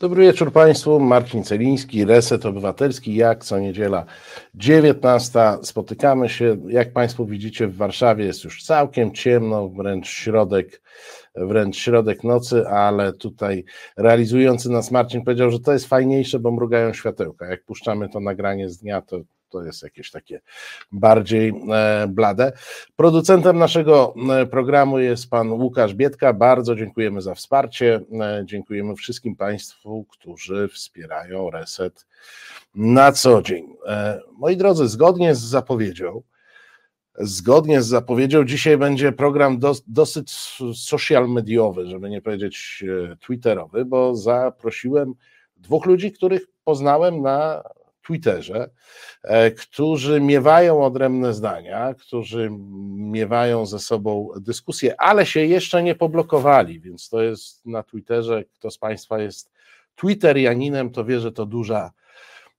Dobry wieczór Państwu. Marcin Celiński, Reset Obywatelski. Jak co niedziela 19. Spotykamy się. Jak Państwo widzicie, w Warszawie jest już całkiem ciemno, wręcz środek, wręcz środek nocy, ale tutaj realizujący nas Marcin powiedział, że to jest fajniejsze, bo mrugają światełka. Jak puszczamy to nagranie z dnia, to to jest jakieś takie bardziej e, blade. Producentem naszego e, programu jest pan Łukasz Bietka. Bardzo dziękujemy za wsparcie. E, dziękujemy wszystkim Państwu, którzy wspierają Reset na co dzień. Moi drodzy, zgodnie z zapowiedzią, zgodnie z zapowiedzią, dzisiaj będzie program dosyć social mediowy, żeby nie powiedzieć twitterowy, bo zaprosiłem dwóch ludzi, których poznałem na Twitterze, e, którzy miewają odrębne zdania, którzy miewają ze sobą dyskusje, ale się jeszcze nie poblokowali, więc to jest na Twitterze, kto z Państwa jest Twitterianinem, to wie, że to duża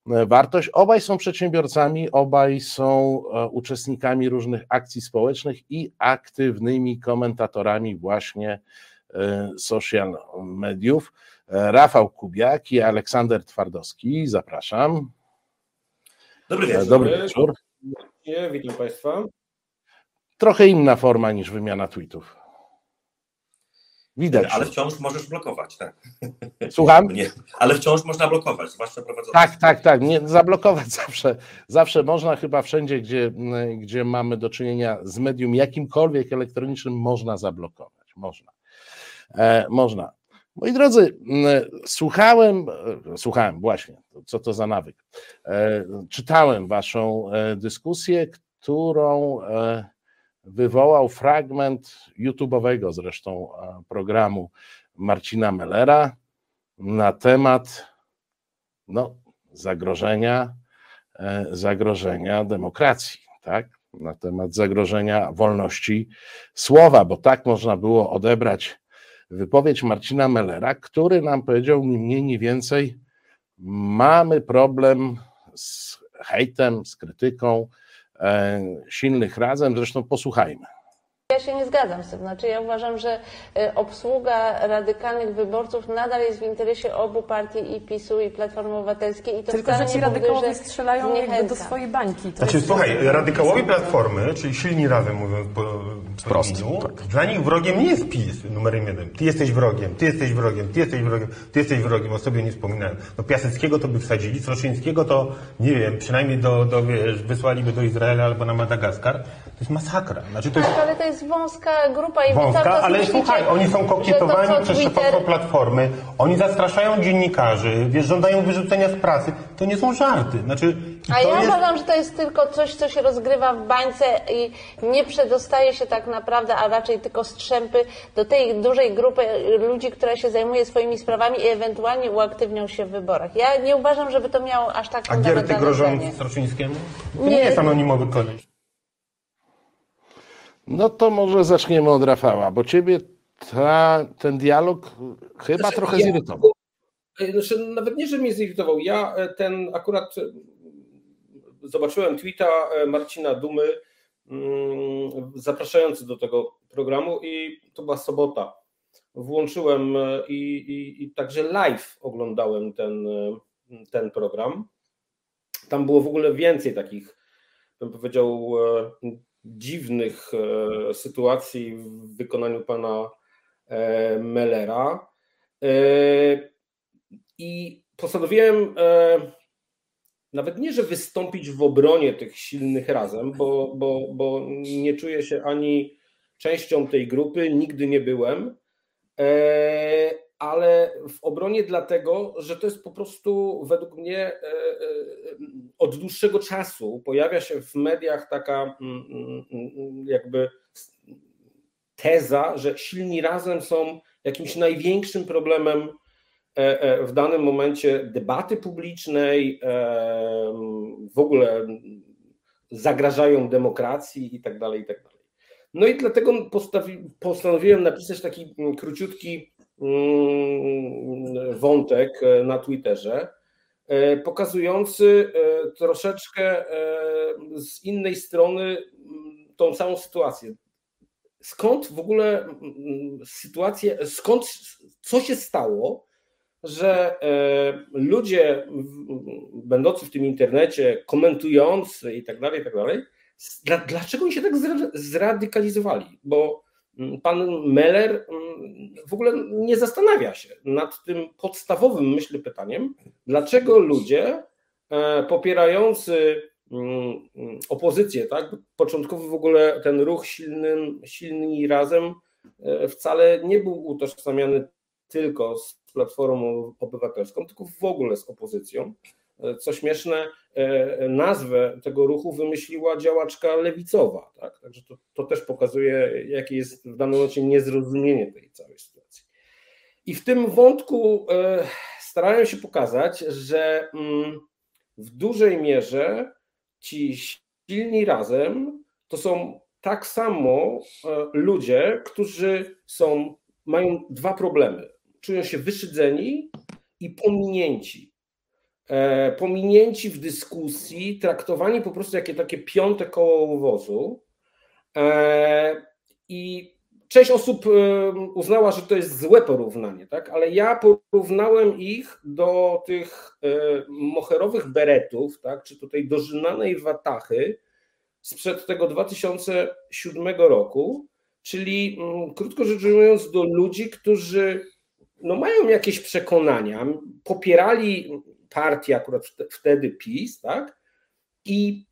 e, wartość. Obaj są przedsiębiorcami, obaj są e, uczestnikami różnych akcji społecznych i aktywnymi komentatorami właśnie social mediów. Rafał Kubiak i Aleksander Twardowski. Zapraszam. Dobry wieczór. Dobry wieczór. Witam Państwa. Trochę inna forma niż wymiana tweetów. Widać. Ale wciąż możesz blokować, tak. Słucham? Nie, ale wciąż można blokować, zwłaszcza prowadzący. Tak, tak, tak. Nie, zablokować zawsze, zawsze można, chyba wszędzie, gdzie, gdzie mamy do czynienia z medium jakimkolwiek elektronicznym, można zablokować. Można. E, można. Moi drodzy, słuchałem, e, słuchałem właśnie, co to za nawyk. E, czytałem Waszą e, dyskusję, którą wywołał fragment YouTube'owego zresztą programu Marcina Mellera na temat no, zagrożenia, zagrożenia demokracji, tak? Na temat zagrożenia wolności słowa, bo tak można było odebrać wypowiedź Marcina Mellera, który nam powiedział ni mniej, ni więcej, mamy problem z hejtem, z krytyką e, silnych razem, zresztą posłuchajmy. Ja się nie zgadzam z tym. Znaczy, ja uważam, że e, obsługa radykalnych wyborców nadal jest w interesie obu partii i PiSu i Platformy Obywatelskiej i to Tylko, że ci radykałowie strzelają do swojej bańki. To znaczy, słuchaj, radykałowie Platformy, czyli silni razem mówiąc po, po Prost, tak. dla nich wrogiem nie jest PiS numerem jeden. Ty jesteś wrogiem, ty jesteś wrogiem, ty jesteś wrogiem, ty jesteś wrogiem, o sobie nie wspominałem. No Piaseckiego to by wsadzili, Sroszyńskiego to, nie wiem, przynajmniej do, do wiesz, wysłaliby do Izraela albo na Madagaskar. To jest masakra. Znaczy, to jest... Tak, ale to jest wąska grupa i wąska, ale słuchaj, oni są kokietowani to, przez Twitter... szefową Platformy, oni zastraszają dziennikarzy, wiesz, żądają wyrzucenia z pracy. To nie są żarty. Znaczy, A ja jest... uważam, że to jest tylko coś, co się rozgrywa w bańce i nie przedostaje się tak naprawdę, a raczej tylko strzępy do tej dużej grupy ludzi, która się zajmuje swoimi sprawami i ewentualnie uaktywnią się w wyborach. Ja nie uważam, żeby to miało aż tak A Gierty grożą Sroczyńskiemu? To nie, nie jest anonimowy koleś. No to może zaczniemy od Rafała, bo ciebie ta, ten dialog chyba znaczy, trochę ja, zirytował. Znaczy, nawet nie, że mnie zirytował. Ja e, ten akurat e, zobaczyłem tweeta e, Marcina Dumy mm, zapraszający do tego programu i to była sobota. Włączyłem i, i, i także live oglądałem ten, ten program. Tam było w ogóle więcej takich, bym powiedział, dziwnych e, sytuacji w wykonaniu pana e, Mellera. E, I postanowiłem nawet nie, że wystąpić w obronie tych silnych razem, bo, bo, bo nie czuję się ani częścią tej grupy, nigdy nie byłem, ale w obronie dlatego, że to jest po prostu według mnie od dłuższego czasu pojawia się w mediach taka mm, mm, mm, jakby teza, że silni razem są jakimś największym problemem e, w danym momencie debaty publicznej, w ogóle zagrażają demokracji i tak dalej, i tak dalej. No i dlatego postanowiłem napisać taki króciutki wątek e, na Twitterze, e, pokazujący e, troszeczkę z innej strony mm, tą całą sytuację. Skąd w ogóle mm, sytuacja, skąd, co się stało, że e, ludzie będący w tym internecie, komentujący i tak dalej, i tak dalej, dlaczego oni się tak zradykalizowali? Bo pan Meller mm, w ogóle nie zastanawia się nad tym podstawowym, myślę, pytaniem, dlaczego ludzie e, popierający mm, opozycję, tak? Początkowy w ogóle ten ruch silny, silny razem e, wcale nie był utożsamiany tylko z Platformą Obywatelską, tylko w ogóle z opozycją. E, co śmieszne, e, nazwę tego ruchu wymyśliła działaczka lewicowa. Tak? Także to, to też pokazuje, jakie jest w danym momencie niezrozumienie tej całej sytuacji. I w tym wątku e, starałem się pokazać, że mm, w dużej mierze ci silni razem to są tak samo ludzie, którzy są, mają dwa problemy czują się wyszydzeni i pominięci. E, pominięci w dyskusji, traktowani po prostu jakie takie piąte koło wozu. E, I część osób e, uznała, że to jest złe porównanie, tak? ale ja porównałem ich do tych moherowych beretów, tak? czy tutaj dożynanej watachy sprzed tego 2007 roku, czyli mm, krótko rzecz ujmując, do ludzi, którzy no mają jakieś przekonania, popierali partię akurat wtedy PiS, tak? I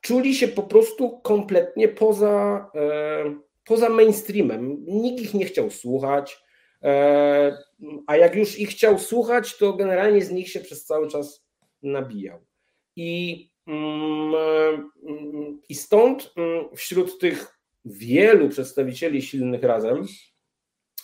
czuli się po prostu kompletnie poza, e, poza mainstreamem. Nikt ich nie chciał słuchać, e, a jak już ich chciał słuchać, to generalnie z nich się przez cały czas nabijał. I, mm, mm, i stąd mm, wśród tych wielu przedstawicieli silnych razem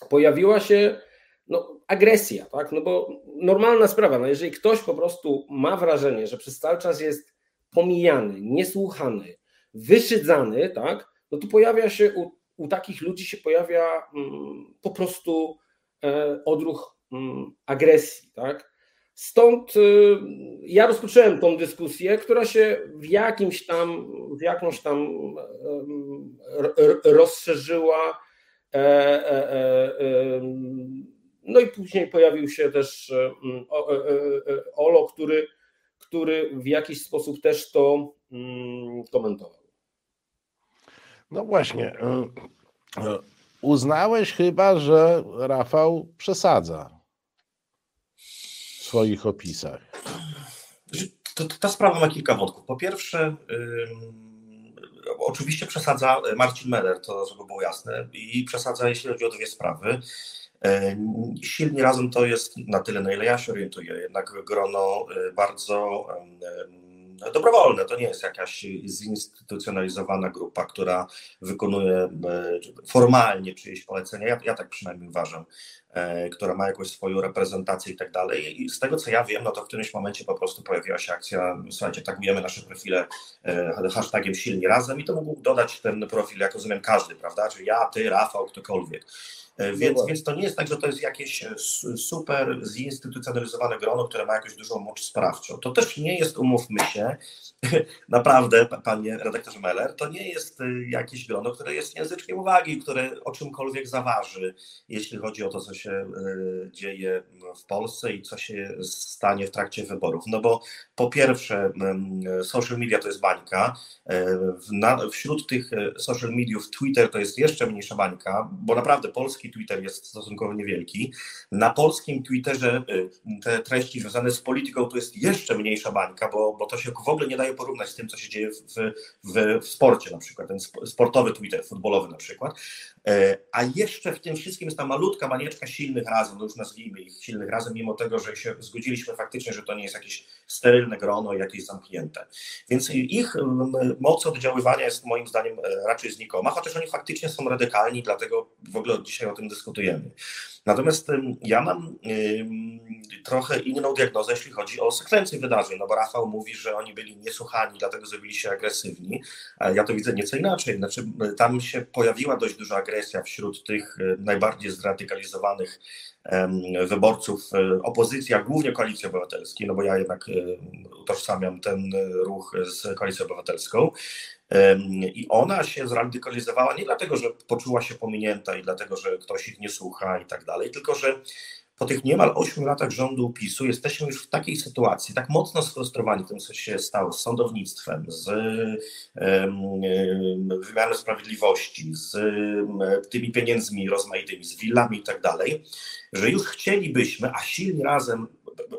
pojawiła się no, agresja, tak? No bo normalna sprawa, no jeżeli ktoś po prostu ma wrażenie, że przez cały czas jest pomijany, niesłuchany, wyszydzany, tak? No to pojawia się u, u takich ludzi się pojawia mm, po prostu e, odruch mm, agresji, tak? Stąd y, ja rozpocząłem tą dyskusję, która się w jakimś tam, w jakąś tam y, rozszerzyła. E, e, no i później pojawił się też e, mm, e, e, Olo, który, który w jakiś sposób też to mm, komentował. No właśnie. Uznałeś chyba, że Rafał przesadza w swoich opisach. To, to, ta sprawa ma kilka wątków. Po pierwsze, oczywiście przesadza Marcin Meller, to żeby było jasne, i przesadza, jeśli chodzi o dwie sprawy. E, silni razem to jest na tyle, na ile ja się orientuję, jednak grono e, bardzo dobrowolne. To nie jest jakaś zinstytucjonalizowana grupa, która wykonuje e, formalnie czyjeś polecenia. Ja, ja tak przynajmniej uważam, która ma jakąś swoją reprezentację i tak dalej. I z tego co ja wiem, no to w którymś momencie po prostu pojawiła się akcja, słuchajcie, tagujemy nasze profile hashtagiem silni razem i to mógł dodać ten profil, jak rozumiem, każdy, prawda? Czyli ja, ty, Rafał, ktokolwiek. E, więc, więc to nie jest tak, że to jest jakieś e, super zinstytucjonalizowane grono, które ma jakąś dużą moc sprawczą. To też nie jest, umówmy się, naprawdę, panie redaktorze Meller, to nie jest e, jakieś grono, które jest języczkiem uwagi, które o czymkolwiek zaważy, jeśli chodzi o to, co się dzieje w Polsce i co się stanie w trakcie wyborów. No bo po pierwsze, social media to jest bańka. Wśród tych social mediów Twitter to jest jeszcze mniejsza bańka, bo naprawdę polski polski Twitter jest stosunkowo niewielki. Na polskim Twitterze y, te treści związane z polityką to jest jeszcze mniejsza bańka, bo, bo to się w ogóle nie daje porównać z tym, co się dzieje w, w, w sporcie na przykład, ten sportowy Twitter, futbolowy na przykład. E, a jeszcze w tym wszystkim jest ta malutka manieczka silnych razem, no już nazwijmy ich silnych razem, mimo tego, że się zgodziliśmy faktycznie, że to nie jest jakieś sterylne grono, jakieś zamknięte. Więc ich moc oddziaływania jest moim zdaniem e, raczej znikoma, chociaż oni faktycznie są radykalni, dlatego w ogóle dzisiaj o tym dyskutujemy. Natomiast ja mam trochę inną diagnozę, jeśli chodzi o sekwencję wydarzeń, no bo Rafał mówi, że oni byli niesłuchani, dlatego zrobili się agresywni, ja to widzę nieco inaczej. Znaczy, tam się pojawiła dość duża agresja wśród tych e, najbardziej zradykalizowanych wyborców e, opozycji, a głównie Koalicji Obywatelskiej, no bo ja jednak e, utożsamiam ten ruch z Koalicją Obywatelską. I ona się zradykalizowała nie dlatego, że poczuła się pominięta i dlatego, że ktoś ich nie słucha i tak dalej, tylko że po tych niemal 8 latach rządu PiSu jesteśmy już w takiej sytuacji, tak mocno sfrustrowani tym, co się stało z sądownictwem, z wymianą sprawiedliwości, z tymi pieniędzmi rozmaitymi, z willami i tak dalej, że już chcielibyśmy, a silni razem,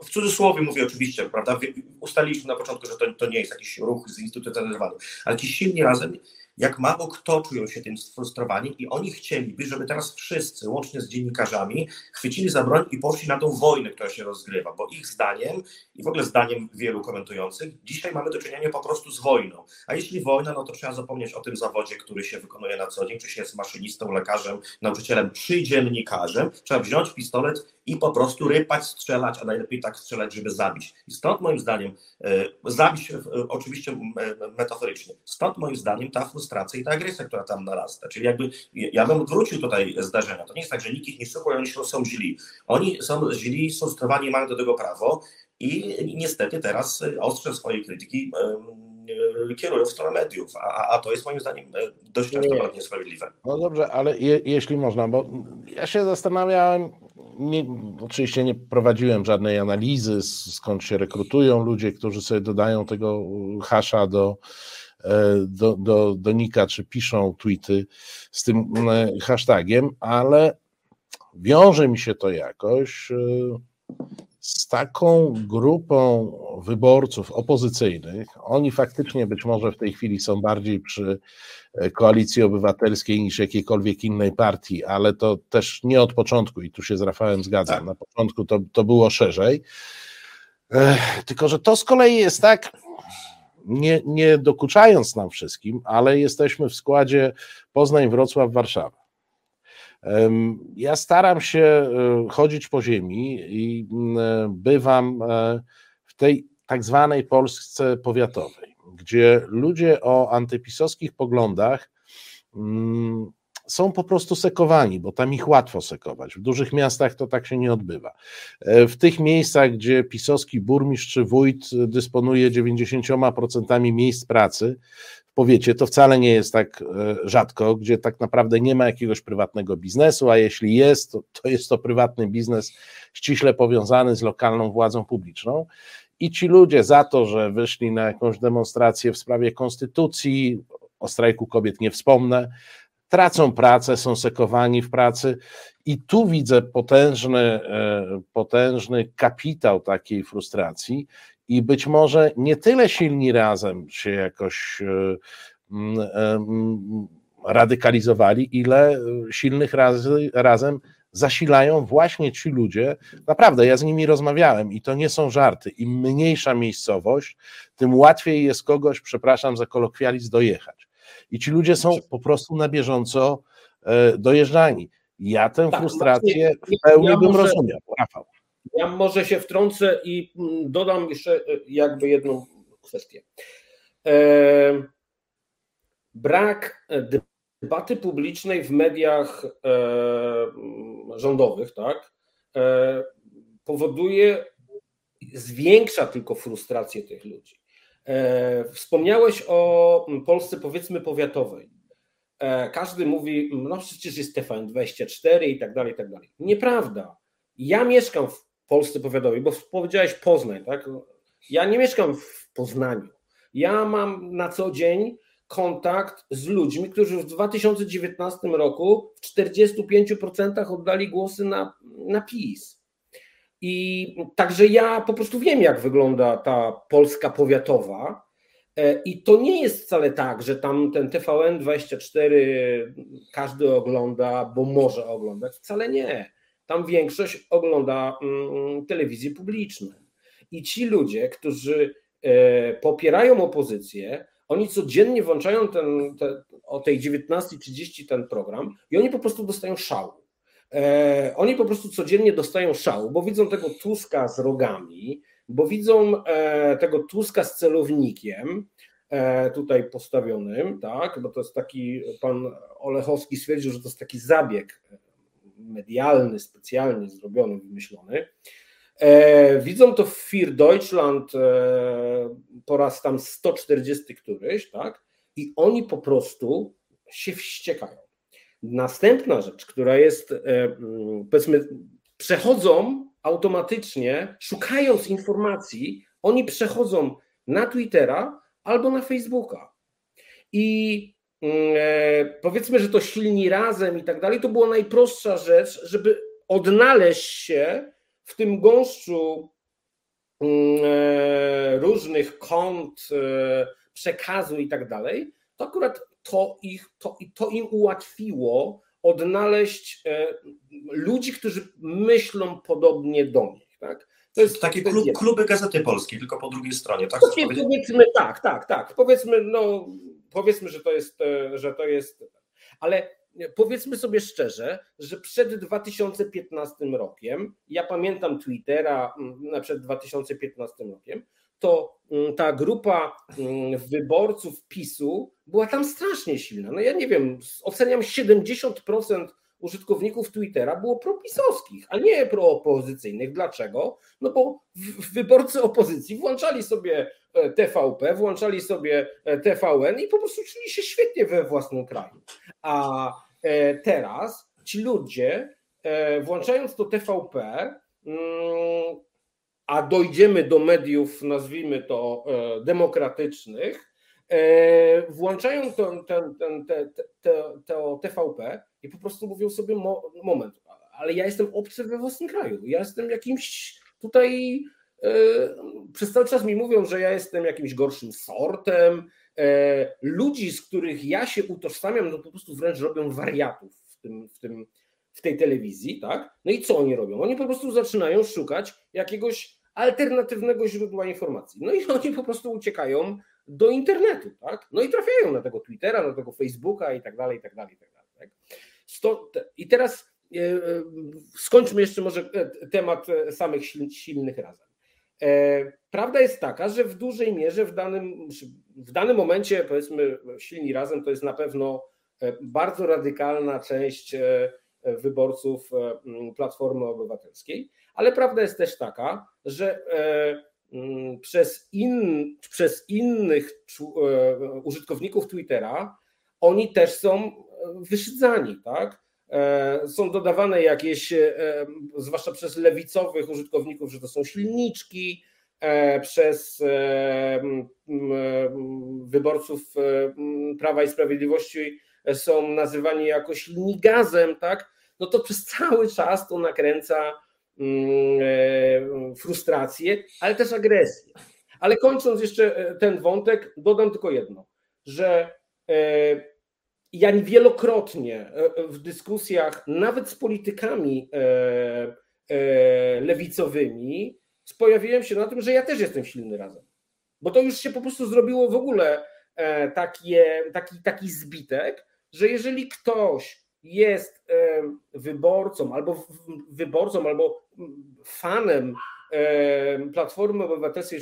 w cudzysłowie mówię oczywiście, prawda, ustaliliśmy na początku, że to, to nie jest jakiś ruch zinstytucjonalizowany, ale ci silni razem jak mało kto czują się tym sfrustrowani i oni chcieliby, żeby teraz wszyscy, łącznie z dziennikarzami, chwycili za broń i poszli na tą wojnę, która się rozgrywa, bo ich zdaniem i w ogóle zdaniem wielu komentujących, dzisiaj mamy do czynienia po prostu z wojną. A jeśli wojna, no to trzeba zapomnieć o tym zawodzie, który się wykonuje na co dzień, czy się jest maszynistą, lekarzem, nauczycielem, czy dziennikarzem. Trzeba wziąć pistolet i po prostu rypać, strzelać, a najlepiej tak strzelać, żeby zabić. I stąd moim zdaniem, e, zabić e, oczywiście metaforycznie, stąd moim zdaniem ta frustracja i ta agresja, która tam narasta. Czyli jakby ja bym odwrócił tutaj zdarzenia. To nie jest tak, że nikt ich nie słucha, oni są źli. Oni są źli, są sterowani, mają do tego prawo i niestety teraz ostrzę swojej krytyki kierują w stronę mediów, a, a to jest moim zdaniem dość często nie. niesprawiedliwe. No dobrze, ale je, jeśli można, bo ja się zastanawiałem, nie, oczywiście nie prowadziłem żadnej analizy, skąd się rekrutują ludzie, którzy sobie dodają tego hasza do, e, do, do, do nika, czy piszą tweety z tym e, hashtagiem, ale wiąże mi się to jakoś e, z taką grupą wyborców opozycyjnych. Oni faktycznie być może w tej chwili są bardziej przy E, koalicji Obywatelskiej niż jakiejkolwiek innej partii, ale to też nie od początku i tu się z Rafałem zgadzam. Tak. Na początku to, to było szerzej. E, tylko, że to z kolei jest tak, nie, nie dokuczając nam wszystkim, ale jesteśmy w składzie Poznań, Wrocław, Warszawa. Ja staram się e, chodzić po ziemi i bywam w tej tak zwanej Polsce powiatowej gdzie ludzie o antypisowskich poglądach mm, są po prostu sekowani, bo tam ich łatwo sekować. W dużych miastach to tak się nie odbywa. E, w tych miejscach, gdzie pisowski burmistrz czy wójt dysponuje 90% miejsc pracy, powiecie to wcale nie jest tak e, rzadko, gdzie tak naprawdę nie ma jakiegoś prywatnego biznesu, a jeśli jest, to, to jest to prywatny biznes ściśle powiązany z lokalną władzą publiczną. I ci ludzie za to, że wyszli na jakąś demonstrację w sprawie konstytucji, o strajku kobiet nie wspomnę, tracą pracę, są sekowani w pracy. I tu widzę potężny, e, potężny kapitał takiej frustracji. I być może nie tyle silni razem się jakoś e, e, radykalizowali, ile silnych razem zasilają właśnie ci ludzie. Naprawdę, ja z nimi rozmawiałem i to nie są żarty. Im mniejsza miejscowość, tym łatwiej jest kogoś, przepraszam za kolokwializm, dojechać. I ci ludzie są po prostu na bieżąco e, dojeżdżani. Ja tę tak, frustrację w pełni ja bym może, rozumiał. Rafał. Ja może się wtrącę i mm, dodam jeszcze e, jakby jedną kwestię. E, brak debaty publicznej w mediach e, rządowych, tak, powoduje, zwiększa tylko frustrację tych ludzi. E, wspomniałeś o Polsce, powiedzmy, powiatowej. E, każdy mówi, no przecież jest TVN24 i tak dalej, i tak dalej. Nieprawda. Ja mieszkam w Polsce powiatowej, bo powiedziałeś Poznań, tak? Ja nie mieszkam w Poznaniu. Ja mam na co dzień kontakt z ludźmi, którzy w 2019 roku w 45% oddali głosy na, na PiS. I także ja po prostu wiem, jak wygląda ta Polska powiatowa. E, I to nie jest wcale tak, że tam ten TVN 24 każdy ogląda, bo może oglądać. Wcale nie. Tam większość ogląda mm, telewizję publiczną. I ci ludzie, którzy e, popierają opozycję, oni codziennie włączają ten, te, o tej 19.30 ten program i oni po prostu dostają szału. E, oni po prostu codziennie dostają szału, bo widzą tego Tuska z rogami, bo widzą e, tego Tuska z celownikiem, e, tutaj postawionym, tak, bo to jest taki, pan Olechowski stwierdził, że to jest taki zabieg medialny, specjalnie zrobiony, wymyślony. Widzą to w Fir Deutschland po raz tam 140 któryś, tak? I oni po prostu się wściekają. Następna rzecz, która jest e, powiedzmy przechodzą automatycznie, szukając informacji, oni przechodzą na Twittera albo na Facebooka. I mm, e, powiedzmy, że to silni razem i tak dalej, to była najprostsza rzecz, żeby odnaleźć się w tym gąszczu mm, e, różnych kont, przekazu i tak dalej, to akurat to, ich, to, to im ułatwiło odnaleźć e, ludzi, którzy myślą podobnie do nich. Tak? To jest takie klub, kluby Gazety Polskiej, tylko po drugiej stronie. Tak, powiedzmy, tak, tak, tak. Powiedzmy, no, powiedzmy, że to jest, e, że to jest, ale powiedzmy sobie szczerze, że przed 2015 rokiem, ja pamiętam Twittera na przed 2015 rokiem, to mm, ta grupa mm, wyborców PiSu była tam strasznie silna. No ja nie wiem, oceniam 70% użytkowników Twittera było propisowskich, a nie proopozycyjnych. Dlaczego? No bo wyborcy opozycji włączali sobie e, TVP, włączali sobie e, TVN i po prostu czuli się świetnie we własnym kraju. A e, teraz ci ludzie, włączając to TVP, mm, a dojdziemy do mediów, nazwijmy to demokratycznych, włączają ten, ten, ten, te, te, to TVP i po prostu mówią sobie moment, ale ja jestem obcy we własnym kraju, ja jestem jakimś tutaj, przez cały czas mi mówią, że ja jestem jakimś gorszym sortem, ludzi, z których ja się utożsamiam, no po prostu wręcz robią wariatów w tym, w tym, w tej telewizji, tak? No i co oni robią? Oni po prostu zaczynają szukać jakiegoś alternatywnego źródła informacji. No i oni po prostu uciekają do internetu, tak? No i trafiają na tego Twittera, na tego Facebooka i tak dalej, i tak dalej, i tak dalej. Tak? I teraz e, e, skończmy jeszcze może e, temat samych silnych razem. Prawda jest taka, że w dużej mierze w danym, w danym momencie, powiedzmy, silni razem to jest na pewno bardzo radykalna część wyborców Platformy Obywatelskiej, ale prawda jest też taka, że przez, in, przez innych użytkowników Twittera oni też są wyszydzani, tak? E, są dodawane jakieś, e, zwłaszcza przez lewicowych użytkowników, że to są silniczki, e, przez wyborców Prawa i Sprawiedliwości są nazywani jako silni gazem, tak? No to przez cały czas to nakręca frustrację, ale też agresję. Ale kończąc jeszcze ten wątek, dodam tylko jedno, że ja wielokrotnie e, e, w dyskusjach, nawet z politykami e, lewicowymi, pojawiłem się na tym, że ja też jestem silny razem. Bo to już się po prostu zrobiło w ogóle takie, taki, taki zbitek, że jeżeli ktoś jest wyborcą albo wyborcą, albo fanem Platformy Obywatelskiej,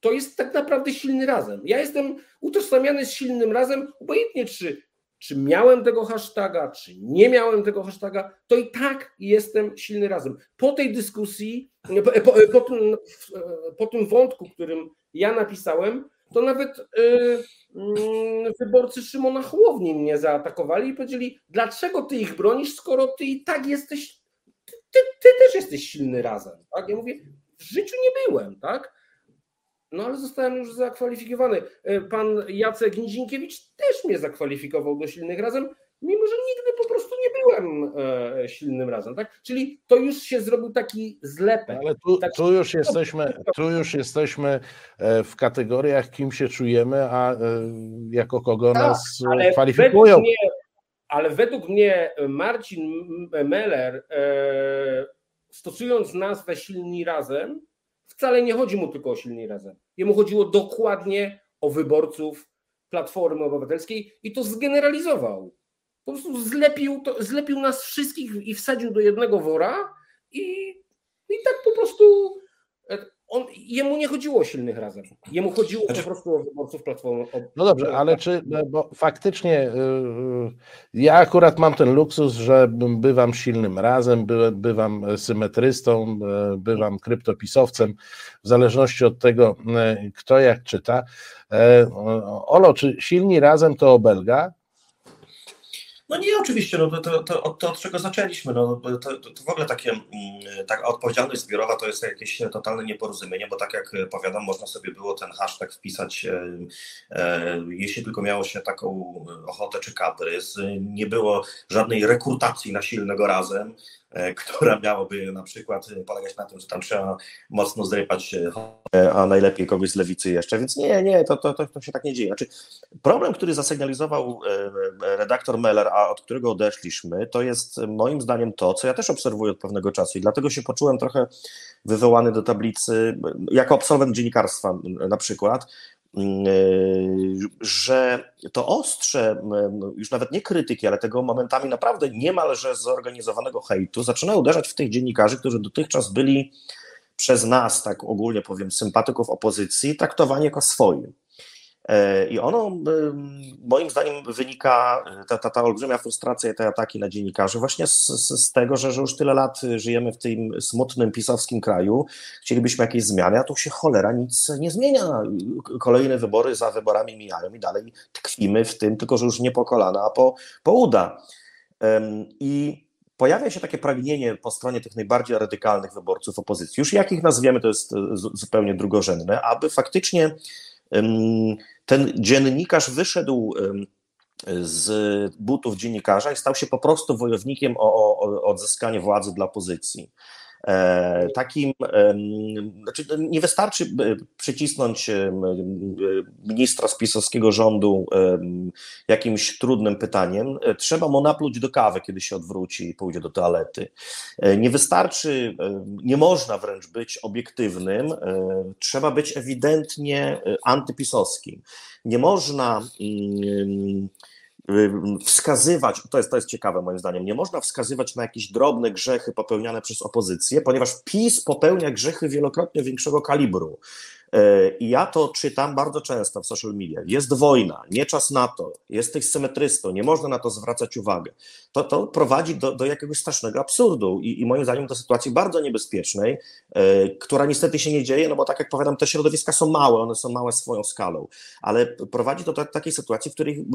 to jest tak naprawdę silny razem. Ja jestem utożsamiany z silnym razem, obojętnie czy, czy miałem tego hashtaga, czy nie miałem tego hashtaga, to i tak jestem silny razem. Po tej dyskusji, po, po, po, tym, po tym wątku, którym ja napisałem, to nawet yy, yy, wyborcy Szymona Chłowni mnie zaatakowali i powiedzieli, dlaczego ty ich bronisz, skoro ty i tak jesteś, ty, ty, ty też jesteś silny razem. Tak? Ja mówię, w życiu nie byłem, tak? No ale zostałem już zakwalifikowany. E, pan Jacek Nizinkiewicz też mnie zakwalifikował do silnych razem, mimo że nigdy po prostu byłem e, silnym razem. Tak? Czyli to już się zrobił taki zlepek. Ale tu, tu, już jesteśmy, tu już jesteśmy e, w kategoriach, kim się czujemy, a jako kogo tak, nas ale kwalifikują. Według mnie, ale według mnie Marcin Meller, stosując nazwę silni razem, wcale nie chodzi mu tylko o silni razem. Jemu chodziło dokładnie o wyborców Platformy Obywatelskiej i to zgeneralizował. Po prostu zlepił, to, zlepił nas wszystkich i wsadził do jednego wora i, i tak po prostu e, on, jemu nie chodziło o silnych razem. Jemu chodziło po prostu o wyborców Platformy. No dobrze, ale czy, no bo faktycznie yy, ja akurat mam ten luksus, że bywam silnym razem, by, bywam symetrystą, bywam kryptopisowcem, w zależności od tego, kto jak czyta. Olo, czy silni razem to obelga? No nie, oczywiście, no to, to, to, to od czego zaczęliśmy, no, to, to w ogóle takie, mm, tak odpowiedzialność zbiorowa to jest jakieś totalne nieporozumienie, bo tak jak powiadam, można sobie było ten hashtag wpisać, e, e, jeśli tylko miało się taką ochotę czy kaprys, nie było żadnej rekrutacji na silnego razem, która miałaby na przykład polegać na tym, że tam trzeba mocno zrypać, e, a najlepiej kogoś z lewicy jeszcze, więc nie, nie, to, to, to, to się tak nie dzieje. Znaczy, problem, który zasygnalizował e, redaktor Meller, a od którego odeszliśmy, to jest moim zdaniem to, co ja też obserwuję od pewnego czasu i dlatego się poczułem trochę wywołany do tablicy, jako absolwent dziennikarstwa na przykład, że to ostrze, już nawet nie krytyki, ale tego momentami naprawdę niemalże zorganizowanego hejtu zaczyna uderzać w tych dziennikarzy, którzy dotychczas byli przez nas, tak ogólnie powiem, sympatyków opozycji, traktowani jako swoi. E, I ono moim zdaniem wynika, ta, ta, ta olbrzymia frustracja i te ataki na dziennikarzy właśnie z, z, tego, że, że, już tyle lat żyjemy w tym smutnym pisowskim kraju, chcielibyśmy jakieś zmiany, a tu się cholera nic nie zmienia. Kolejne wybory za wyborami mijają i dalej tkwimy w tym, tylko że już nie po kolana, a po, po uda. I pojawia się takie pragnienie po stronie tych najbardziej radykalnych wyborców opozycji, już jakich nazwiemy, to jest zupełnie drugorzędne, aby faktycznie ten dziennikarz wyszedł z butów dziennikarza i stał się po prostu wojownikiem o, o odzyskanie władzy dla opozycji. E, takim, znaczy nie wystarczy e, przycisnąć ministra z pisowskiego rządu jakimś trudnym pytaniem, e, trzeba mu napluć do kawy, kiedy się odwróci i pójdzie do toalety. Nie wystarczy, nie można wręcz być obiektywnym, trzeba być ewidentnie antypisowskim. Nie można wskazywać, to jest, to jest ciekawe moim zdaniem, nie można wskazywać na jakieś drobne grzechy popełniane przez opozycję, ponieważ PiS popełnia grzechy wielokrotnie większego kalibru. E, I ja to czytam bardzo często w social media. Jest wojna, nie czas na to, jesteś symetrystą, nie można na to zwracać uwagę. To, to prowadzi do, do jakiegoś strasznego absurdu i, i moim zdaniem do sytuacji bardzo niebezpiecznej, e, która niestety się nie dzieje, no bo tak jak powiadam, te środowiska są małe, one są małe swoją skalą, ale prowadzi to do takiej sytuacji, w której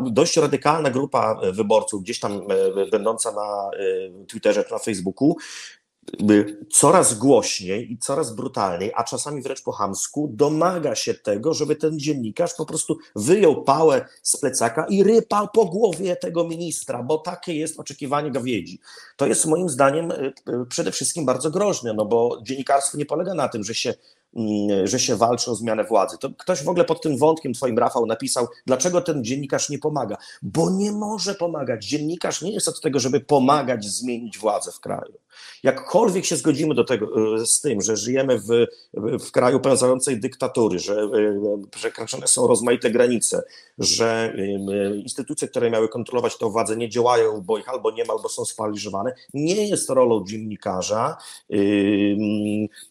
dość radykalna grupa wyborców, gdzieś tam e, będąca na Twitterze czy na Facebooku, coraz głośniej i coraz brutalniej, a czasami wręcz po chamsku, domaga się tego, żeby ten dziennikarz po prostu wyjął pałę z plecaka i rypał po głowie tego ministra, bo takie jest oczekiwanie gawiedzi. To jest moim zdaniem y, y, przede wszystkim bardzo groźne, no bo dziennikarstwo nie polega na tym, że się że się walczy o zmianę władzy. To ktoś w ogóle pod tym wątkiem twoim, Rafał, napisał, dlaczego ten dziennikarz nie pomaga. Bo nie może pomagać. Dziennikarz nie jest od tego, żeby pomagać zmienić władzę w kraju. Jakkolwiek się zgodzimy do tego, e, z tym, że żyjemy w, w kraju pełzającej dyktatury, że e, przekraczane są rozmaite granice, że instytucje, które miały kontrolować tę władzę, nie działają, bo ich albo nie ma, albo są sparaliżowane, nie jest rolą dziennikarza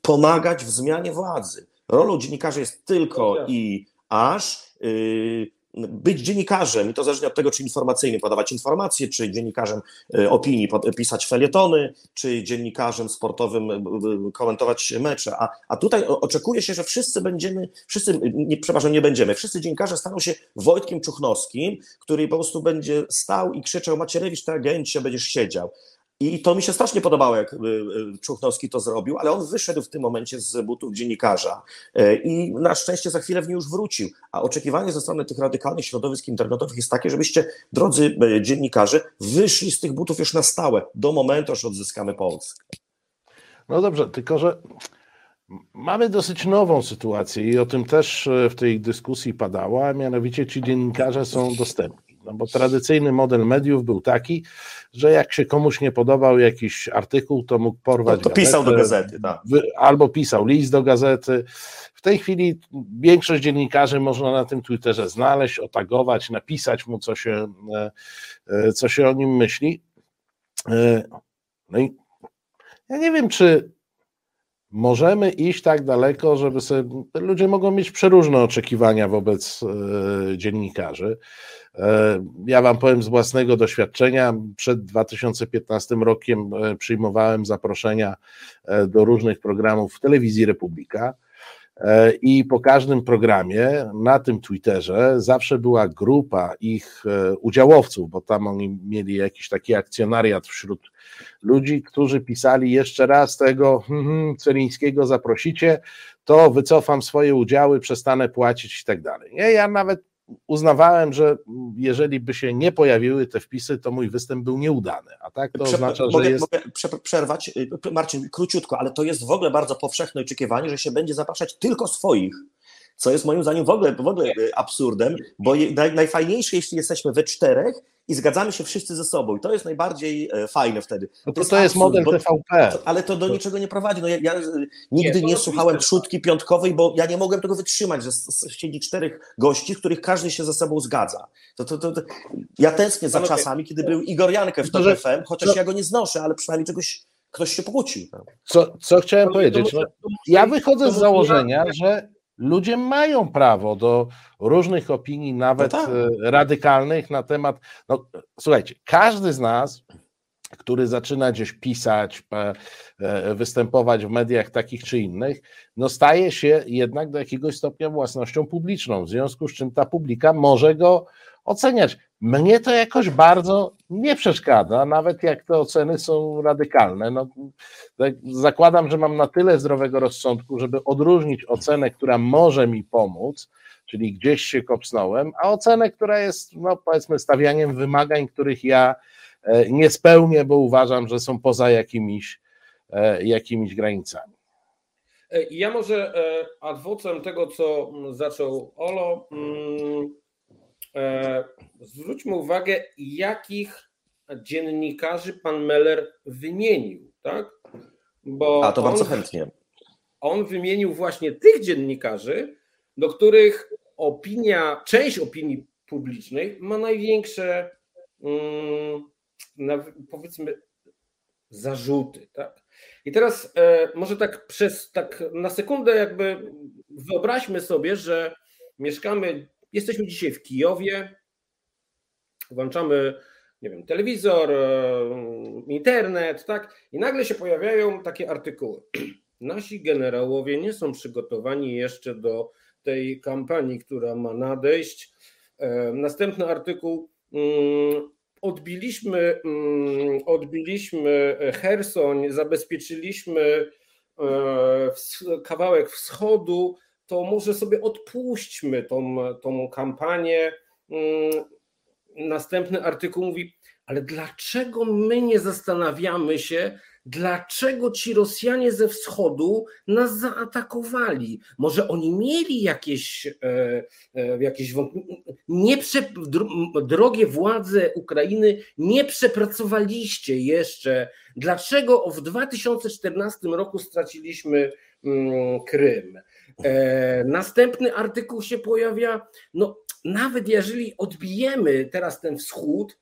pomagać w zmianie władzy władzy. Rolą dziennikarza jest tylko no i aż yy, być dziennikarzem, i to zależnie od tego, czy informacyjnie podawać informacje, czy dziennikarzem y, opinii pisać felietony, czy dziennikarzem sportowym y, y, komentować mecze. A, a tutaj oczekuje się, że wszyscy będziemy, wszyscy, nie, przepraszam, nie będziemy, wszyscy dziennikarze staną się Wojtkiem Czuchnowskim, który po prostu będzie stał i krzyczał Macierewicz, ty agencie, będziesz siedział. I to mi się strasznie podobało, jak y, y, Czuchnowski to zrobił, ale on wyszedł w tym momencie z butów dziennikarza e, i na szczęście za chwilę w nie już wrócił. A oczekiwanie ze strony tych radykalnych środowisk internetowych jest takie, żebyście, drodzy dziennikarze, wyszli z tych butów już na stałe, do momentu, aż odzyskamy Polskę. No dobrze, tylko że mamy dosyć nową sytuację i o tym też w tej dyskusji padało, a mianowicie ci dziennikarze są dostępni. No bo tradycyjny model mediów był taki, że jak się komuś nie podobał jakiś artykuł, to mógł porwać. No to gazetę, pisał do gazety, tak. Albo pisał list do gazety. W tej chwili większość dziennikarzy można na tym Twitterze znaleźć, otagować, napisać mu, co się, e, e, co się o nim myśli. E, no i ja nie wiem, czy możemy iść tak daleko, żeby sobie. Ludzie mogą mieć przeróżne oczekiwania wobec dziennikarzy. E, ja Wam powiem z własnego doświadczenia, przed 2015 rokiem e, przyjmowałem zaproszenia e, do różnych programów w telewizji Republika. I po każdym programie na tym Twitterze zawsze była grupa ich udziałowców, bo tam oni mieli jakiś taki akcjonariat wśród ludzi, którzy pisali jeszcze raz tego hmm, Celińskiego zaprosicie, to wycofam swoje udziały, przestanę płacić i tak dalej. Ja nawet uznawałem, że jeżeli by się nie pojawiły te wpisy, to mój występ był nieudany. A tak to Prze oznacza, mogę, że jest. Mogę przerwać, y, Marcin, króciutko, ale to jest w ogóle bardzo powszechne oczekiwanie, że się będzie zapraszać tylko swoich co jest moim zdaniem w ogóle, w ogóle e, absurdem, bo najfajniejsze, jeśli jesteśmy we czterech i zgadzamy się wszyscy ze sobą. I to jest najbardziej e, fajne wtedy. No to, to, jest, to jest model TVP. Ale to do niczego nie prowadzi. No ja, ja nigdy nie, nie słuchałem trzutki piątkowej, bo ja nie mogłem tego wytrzymać, że siedzi czterech gości, których każdy się ze sobą zgadza. To, to, to, ja tęsknię za czasami, kiedy był Igor Jankę w TOP FM, chociaż ja go nie znoszę, ale przynajmniej czegoś ktoś się pokłócił. Co, co chciałem powiedzieć? No, ja wychodzę z założenia, że Ludzie mają prawo do różnych opinii, nawet no tak. E, radykalnych na temat. No, słuchajcie, każdy z nas, który zaczyna gdzieś pisać, e, występować w mediach takich czy innych, no staje się jednak do jakiegoś stopnia własnością publiczną, w związku z czym ta publika może go oceniać. Mnie to jakoś bardzo nie przeszkadza, nawet jak te oceny są radykalne. No, tak zakładam, że mam na tyle zdrowego rozsądku, żeby odróżnić ocenę, która może mi pomóc, czyli gdzieś się kopsnąłem, a ocenę, która jest, no powiedzmy, stawianiem wymagań, których ja e, nie spełnię, bo uważam, że są poza jakimiś, e, jakimiś granicami. E, ja może adwocem tego, co zaczął Olo, mm, E, zwróćmy uwagę, jakich dziennikarzy pan Meller wymienił, tak? Bo A to bardzo chętnie. On wymienił właśnie tych dziennikarzy, do których opinia, część opinii publicznej ma największe, mm, powiedzmy, zarzuty, tak? I teraz e, może tak przez tak na sekundę jakby wyobraźmy sobie, że mieszkamy Jesteśmy dzisiaj w Kijowie, włączamy, nie wiem, telewizor, e, internet, tak? I nagle się pojawiają takie artykuły. Nasi generałowie nie są przygotowani jeszcze do tej kampanii, która ma nadejść. E, następny artykuł. Mm, odbiliśmy, mm, odbiliśmy Hersoń, zabezpieczyliśmy e, kawałek wschodu, to może sobie odpuśćmy tą, tą kampanię. Mm, następny artykuł mówi, ale dlaczego my nie zastanawiamy się, dlaczego ci Rosjanie ze wschodu nas zaatakowali? Może oni mieli jakieś, e, e, jakieś nie drogie władze Ukrainy, nie przepracowaliście jeszcze, dlaczego w 2014 roku straciliśmy Krym. E, następny artykuł się pojawia, no nawet jeżeli odbijemy teraz ten wschód,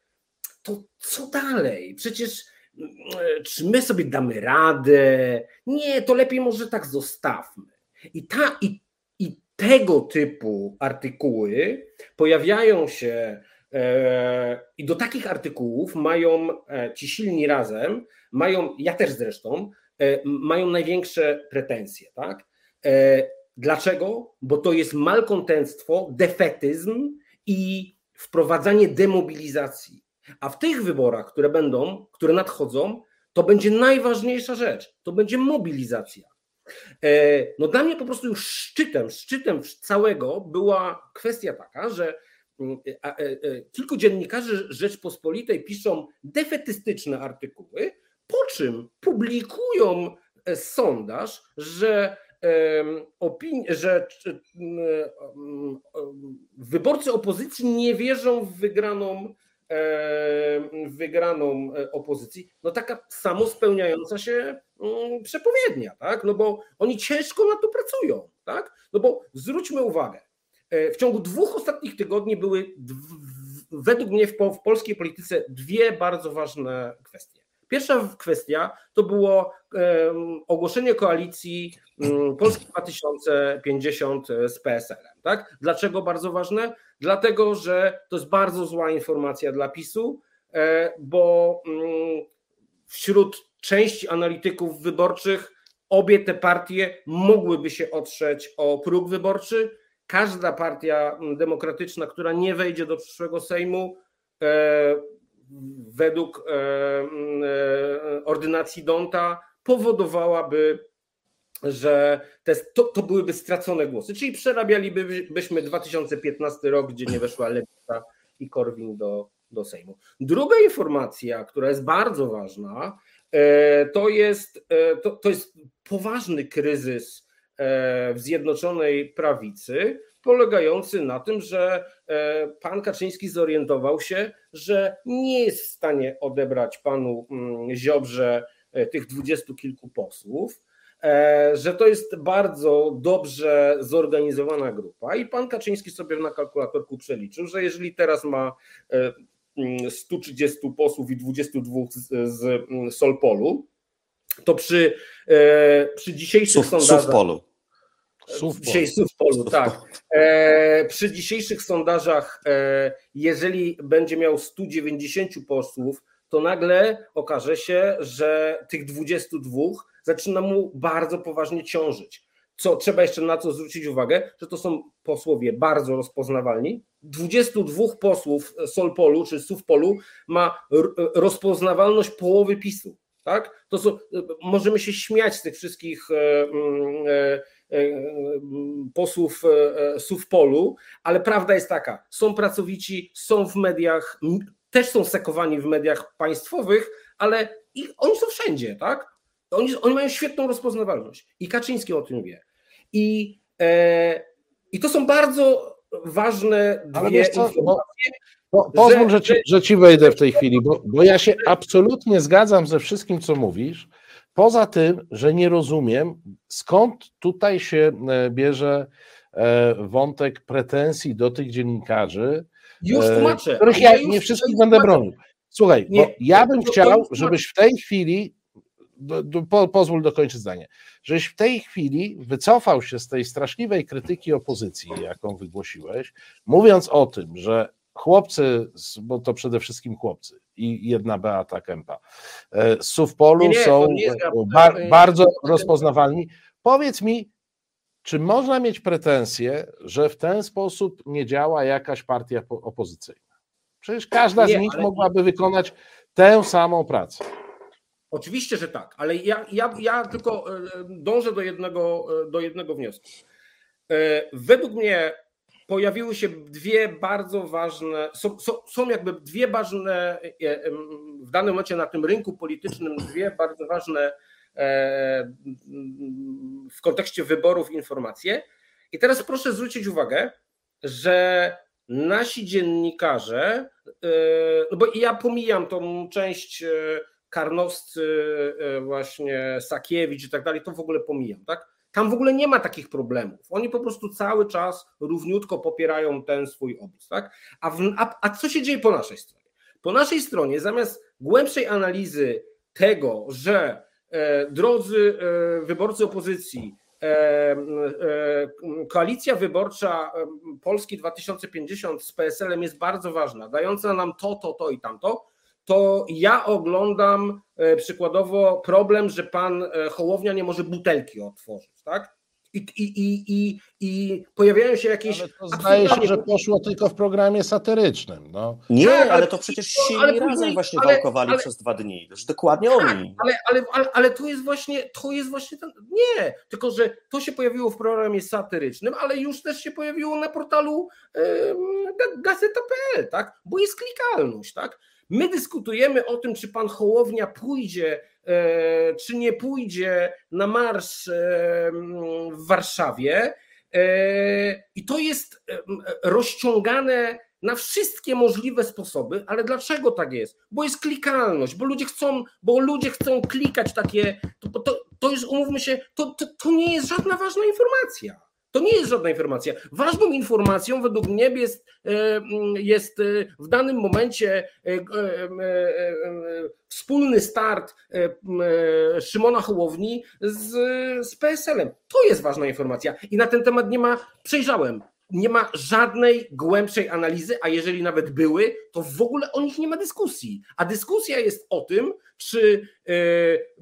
to co dalej? Przecież e, czy my sobie damy radę? Nie, to lepiej może tak zostawmy. I, ta, i, i tego typu artykuły pojawiają się e, i do takich artykułów mają ci silni razem, mają, ja też zresztą, mają największe pretensje, tak? Dlaczego? Bo to jest malkontentstwo, defetyzm i wprowadzanie demobilizacji. A w tych wyborach, które będą, które nadchodzą, to będzie najważniejsza rzecz. To będzie mobilizacja. E, no dla mnie po prostu już szczytem, szczytem całego była kwestia taka, że mm, e, e, kilku dziennikarzy Rzeczpospolitej piszą defetystyczne artykuły, po czym publikują sondaż, że opinii, że wyborcy opozycji nie wierzą w wygraną, wygraną e, opozycji, no taka samo spełniająca się przepowiednia, tak? No bo oni ciężko na to pracują, tak? No bo zwróćmy uwagę, e, w ciągu dwóch ostatnich tygodni były według mnie w polskiej polityce dwie bardzo ważne kwestie. Pierwsza kwestia to było ogłoszenie koalicji mm, Polski 2050 z PSL-em. Tak? Dlaczego bardzo ważne? Dlatego, że to jest bardzo zła informacja dla PiSu, e, bo mm, wśród części analityków wyborczych obie te partie mogłyby się otrzeć o próg wyborczy. Każda partia demokratyczna, która nie wejdzie do przyszłego Sejmu, e, według e, e, ordynacji Donta powodowałaby, że te, to, to byłyby stracone głosy. Czyli przerabialibyśmy 2015 rok, gdzie nie weszła Lewica i Korwin do, do Sejmu. Druga informacja, która jest bardzo ważna, e, to jest, to, to jest poważny kryzys w Zjednoczonej Prawicy, polegający na tym, że e, pan Kaczyński zorientował się, że nie jest w stanie odebrać panu mm, Ziobrze e, tych dwudziestu kilku posłów, e, że to jest bardzo dobrze zorganizowana grupa i pan Kaczyński sobie na kalkulatorku przeliczył, że jeżeli teraz ma 130 mm, posłów i 22 z, z Solpolu, to przy, przy dzisiejszych Suf, sondażach... Polu. Dzisiaj tak. E, przy dzisiejszych sondażach, e, jeżeli będzie miał 190 posłów, to nagle okaże się, że tych 22 zaczyna mu bardzo poważnie ciążyć. Co trzeba jeszcze na co zwrócić uwagę, że to są posłowie bardzo rozpoznawalni. 22 posłów Solpolu czy Sufpolu ma rozpoznawalność połowy PiSu. Tak? To są, możemy się śmiać z tych wszystkich e, mm, e, E, posłów e, Sufpolu, ale prawda jest taka, są pracowici, są w mediach, też są sekowani w mediach państwowych, ale ich, oni są wszędzie, tak? Oni, oni mają świetną rozpoznawalność i Kaczyński o tym wie. I, e, i to są bardzo ważne dwie informacje. Po, pozwól, że, że, ci, że ci wejdę w tej chwili, bo, bo ja się absolutnie zgadzam ze wszystkim, co mówisz, Poza tym, że nie rozumiem, skąd tutaj się e, bierze e, wątek pretensji do tych dziennikarzy, już e, tłumaczę. których ja, ja nie wszystkich będę bronił. Słuchaj, nie, bo ja bym to, chciał, żebyś w tej chwili, do, do, po, pozwól dokończyć zdanie, żebyś w tej chwili wycofał się z tej straszliwej krytyki opozycji, jaką wygłosiłeś, mówiąc o tym, że chłopcy, bo to przede wszystkim chłopcy i jedna Beata Kępa e, z Sufpolu nie, nie, są bar, bardzo rozpoznawalni. Powiedz mi, czy można mieć pretensje, że w ten sposób nie działa jakaś partia opozycyjna? Przecież każda nie, z nich ale... mogłaby wykonać tę samą pracę. Oczywiście, że tak, ale ja, ja, ja tylko e, dążę do jednego, e, do jednego wniosku. Według mnie pojawiły się dwie bardzo ważne, są, są, są, jakby dwie ważne e, w danym momencie na tym rynku politycznym, dwie bardzo ważne e, w kontekście wyborów informacje. I teraz proszę zwrócić uwagę, że nasi dziennikarze, e, no bo ja pomijam tą część Karnowscy, właśnie Sakiewicz i tak dalej, to w ogóle pomijam, tak? Tam w ogóle nie ma takich problemów. Oni po prostu cały czas równiutko popierają ten swój obóz. Tak? A, w, a, a co się dzieje po naszej stronie? Po naszej stronie, zamiast głębszej analizy tego, że e, drodzy e, wyborcy opozycji, e, e koalicja wyborcza e, Polski 2050 z PSL-em jest bardzo ważna, dająca nam to, to, to i tamto, to ja oglądam e, przykładowo problem, że pan e, Hołownia nie może butelki otworzyć, tak? I, i, i, i, i pojawiają się jakieś. Ale to zdaje się, że poszło tylko w programie satyrycznym. No. Nie, tak, ale, ale to przecież się ale, razem właśnie ale, wałkowali ale, przez dwa dni. Już dokładnie tak, oni. Ale, ale, ale, ale to jest właśnie to jest właśnie ten. Nie, tylko że to się pojawiło w programie satyrycznym, ale już też się pojawiło na portalu yy, gazeta.pl, tak? Bo jest klikalność, tak? My dyskutujemy o tym, czy pan Hołownia pójdzie, e, czy nie pójdzie na marsz e, w Warszawie. E, I to jest rozciągane na wszystkie możliwe sposoby, ale dlaczego tak jest? Bo jest klikalność, bo ludzie chcą, bo ludzie chcą klikać takie, to, to, to jest, umówmy się, to, to, to nie jest żadna ważna informacja. To nie jest żadna informacja. Ważną informacją według mnie jest, e, jest e, w danym momencie e, wspólny start Szymona Hołowni z, z PSL-em. To jest ważna informacja i na ten temat nie ma, przejrzałem, nie ma żadnej głębszej analizy, a jeżeli nawet były, to w ogóle o nich nie ma dyskusji. A dyskusja jest o tym, czy e,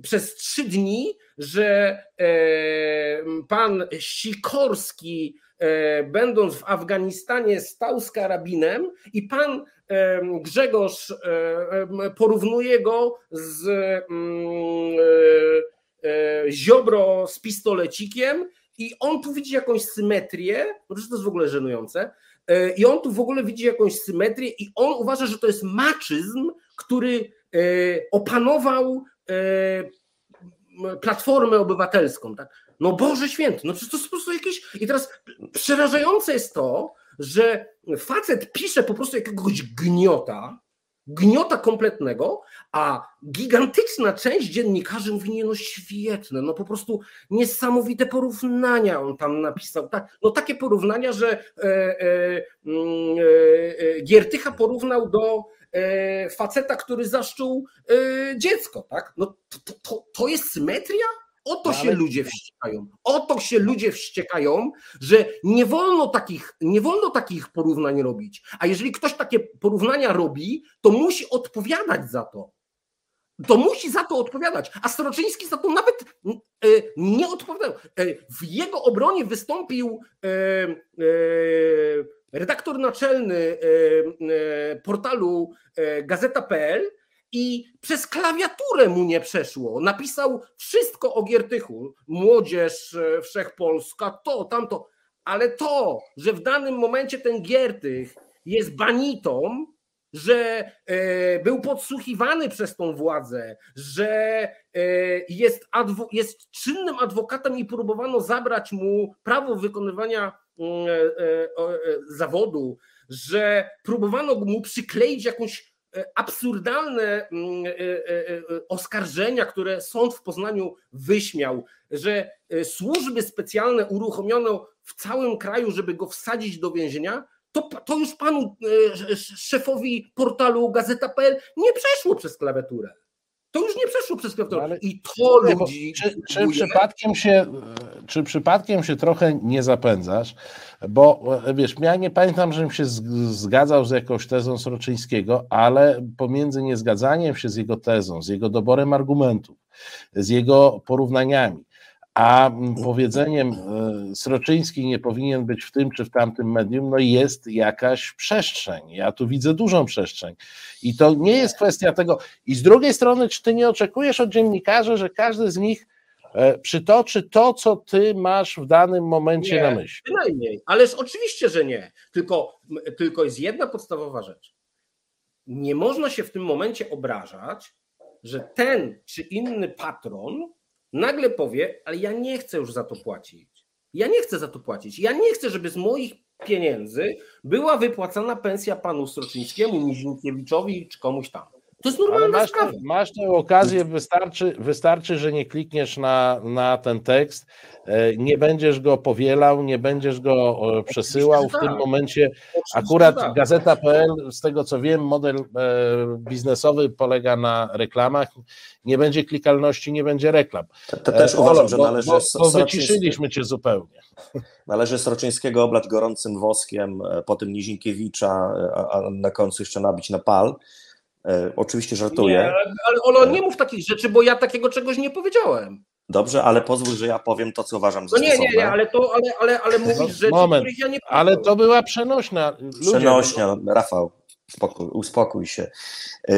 przez trzy dni, że e, pan Sikorski, e, będąc w Afganistanie, stał z karabinem i pan Grzegorz porównuje go z mm, Ziobro z pistolecikiem i on tu widzi jakąś symetrię, no to jest w ogóle żenujące, e, i on tu w ogóle widzi jakąś symetrię i on uważa, że to jest maczyzm, który e, opanował e, Platformę Obywatelską. Tak? No Boże Święty, no przecież to jest po prostu jakieś... I teraz przerażające jest to, że facet pisze po prostu jakiegoś gniota, gniota kompletnego, a gigantyczna część dziennikarzy mówi, nie no świetne, no po prostu niesamowite porównania on tam napisał. Tak, no takie porównania, że e, e, mm, e, e, Giertycha porównał do e, faceta, który zaszczuł e, dziecko, tak? No to, to, to jest symetria? O to się ludzie wściekają. O to się ludzie wściekają, że nie wolno takich, nie wolno takich porównań robić. A jeżeli ktoś takie porównania robi, to musi odpowiadać za to. To musi za to odpowiadać. A Stroczyński za to nawet e, nie odpowiadał. E, w jego obronie wystąpił e, redaktor naczelny portalu gazeta.pl i przez klawiaturę mu nie przeszło. Napisał wszystko o Giertychu, młodzież e, wszechpolska, to, tamto, ale to, że w danym momencie ten Giertych jest banitą, że e, był podsłuchiwany przez tą władzę, że e, jest, adwo, jest czynnym adwokatem i próbowano zabrać mu prawo wykonywania mm, zawodu, że próbowano mu przykleić jakąś E, absurdalne mm, e, e, oskarżenia, które sąd w Poznaniu wyśmiał, że służby specjalne uruchomiono w całym kraju, żeby go wsadzić do więzienia, to, to już panu szefowi portalu Gazeta.pl nie przeszło przez klawiaturę. To już nie przeszło przez. No I to ludzi. Czy, czy, przypadkiem się, czy przypadkiem się trochę nie zapędzasz? Bo wiesz, ja nie pamiętam, żebym się zgadzał z jakąś tezą Sroczyńskiego, ale pomiędzy niezgadzaniem się z jego tezą, z jego doborem argumentów, z jego porównaniami, a powiedzeniem e, Sroczyński nie powinien być w tym czy w tamtym medium, no jest jakaś przestrzeń. Ja tu widzę dużą przestrzeń. I to nie jest kwestia tego. I z drugiej strony, czy ty nie oczekujesz od dziennikarzy, że każdy z nich e, przytoczy to, co ty masz w danym momencie nie, na myśli? Bynajmniej, ależ oczywiście, że nie. Tylko, tylko jest jedna podstawowa rzecz. Nie można się w tym momencie obrażać, że ten czy inny patron nagle powie, ale ja nie chcę już za to płacić. Ja nie chcę za to płacić. Ja nie chcę, żeby z moich pieniędzy była wypłacana pensja panu Stroczyńskiemu, Nizinkiewiczowi czy komuś tam. To jest normalna masz, sprawa. Masz tę okazję, wystarczy, wystarczy, że nie klikniesz na, na ten tekst, e, nie będziesz go powielał, nie będziesz go przesyłał. W tym tak. momencie akurat tak. gazeta.pl, z tego co wiem, model e, biznesowy polega na reklamach. Nie będzie klikalności, nie będzie reklam. To, to też e, uważam, że należy. Bo, bo wyciszyliśmy cię zupełnie. Należy Sroczyńskiego oblać gorącym woskiem, potem Nizinkiewicza, a, a na końcu jeszcze nabić na pal. E, oczywiście żartuję. Nie, ale Olo, nie mów takich rzeczy, bo ja takiego czegoś nie powiedziałem. Dobrze, ale pozwól, że ja powiem to, co uważam za No nie, nie, nie, ale to, ale, ale, ale mówisz rzeczy, Moment, których ja nie powiedziałem. Ale to była przenośna. Ludzie, przenośnia, Rafał. Spokój, uspokój się. Yy,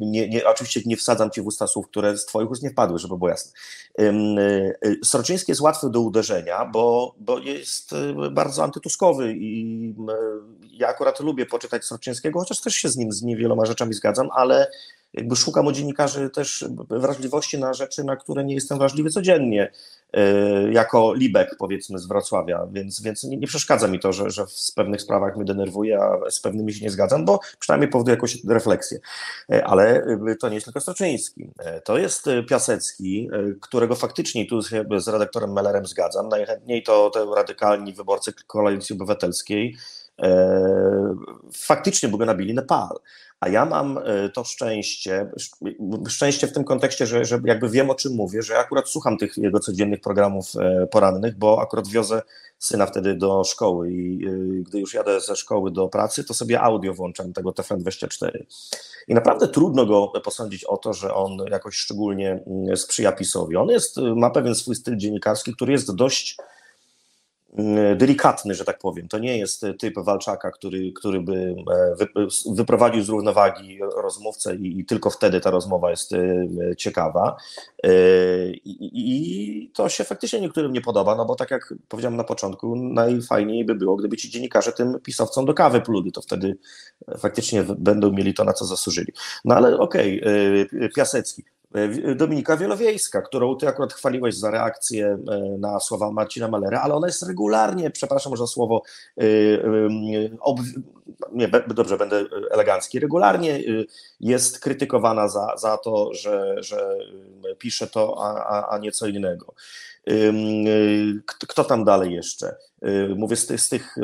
nie, nie, oczywiście nie wsadzam ci w usta słów, które z twoich ust nie wpadły, żeby było jasne. Yy, Sroczyński jest łatwy do uderzenia, bo, bo jest yy, bardzo antytuskowy i ja akurat lubię poczytać Sroczyńskiego, chociaż też się z nim z niewieloma rzeczami zgadzam, ale jakby szukam u dziennikarzy też wrażliwości na rzeczy, na które nie jestem wrażliwy codziennie, e, jako Libek powiedzmy z Wrocławia, więc, więc nie, nie przeszkadza mi to, że, że z pewnych sprawach mnie denerwuje, a z pewnymi się nie zgadzam, bo przynajmniej powoduje jakąś refleksję. E, ale e, to nie jest tylko Stroczyński. To jest Piasecki, którego faktycznie tu z redaktorem Mellerem zgadzam. Najchętniej to te radykalni wyborcy Koalicji Obywatelskiej, faktycznie by go nabili Nepal. A ja mam to szczęście, szczęście w tym kontekście, że, że jakby wiem o czym mówię, że akurat słucham tych jego codziennych programów porannych, bo akurat wiozę syna wtedy do szkoły i gdy już jadę ze szkoły do pracy, to sobie audio włączam tego TFN24. I naprawdę trudno go posądzić o to, że on jakoś szczególnie mm, sprzyja PiSowi. On jest, ma pewien swój styl dziennikarski, który jest dość delikatny, że tak powiem. To nie jest typ Walczaka, który, który by e, wyprowadził z równowagi rozmówcę i, tylko wtedy ta rozmowa jest e, ciekawa. E, I, I, to się faktycznie niektórym nie podoba, no bo tak jak powiedziałem na początku, najfajniej by było, gdyby ci dziennikarze tym pisowcom do kawy pluli, to wtedy faktycznie będą mieli to, na co zasłużyli. No ale okej, okay, Piasecki. E, Dominika Wielowiejska, którą ty akurat chwaliłeś za reakcję e, na słowa Marcina Malera, ale ona jest regularnie, przepraszam za słowo, e, ob, nie, dobrze, będę elegancki, regularnie jest krytykowana za, za to, że, że pisze to, a, a nie co innego. Kto tam dalej jeszcze? Mówię z tych, z tych.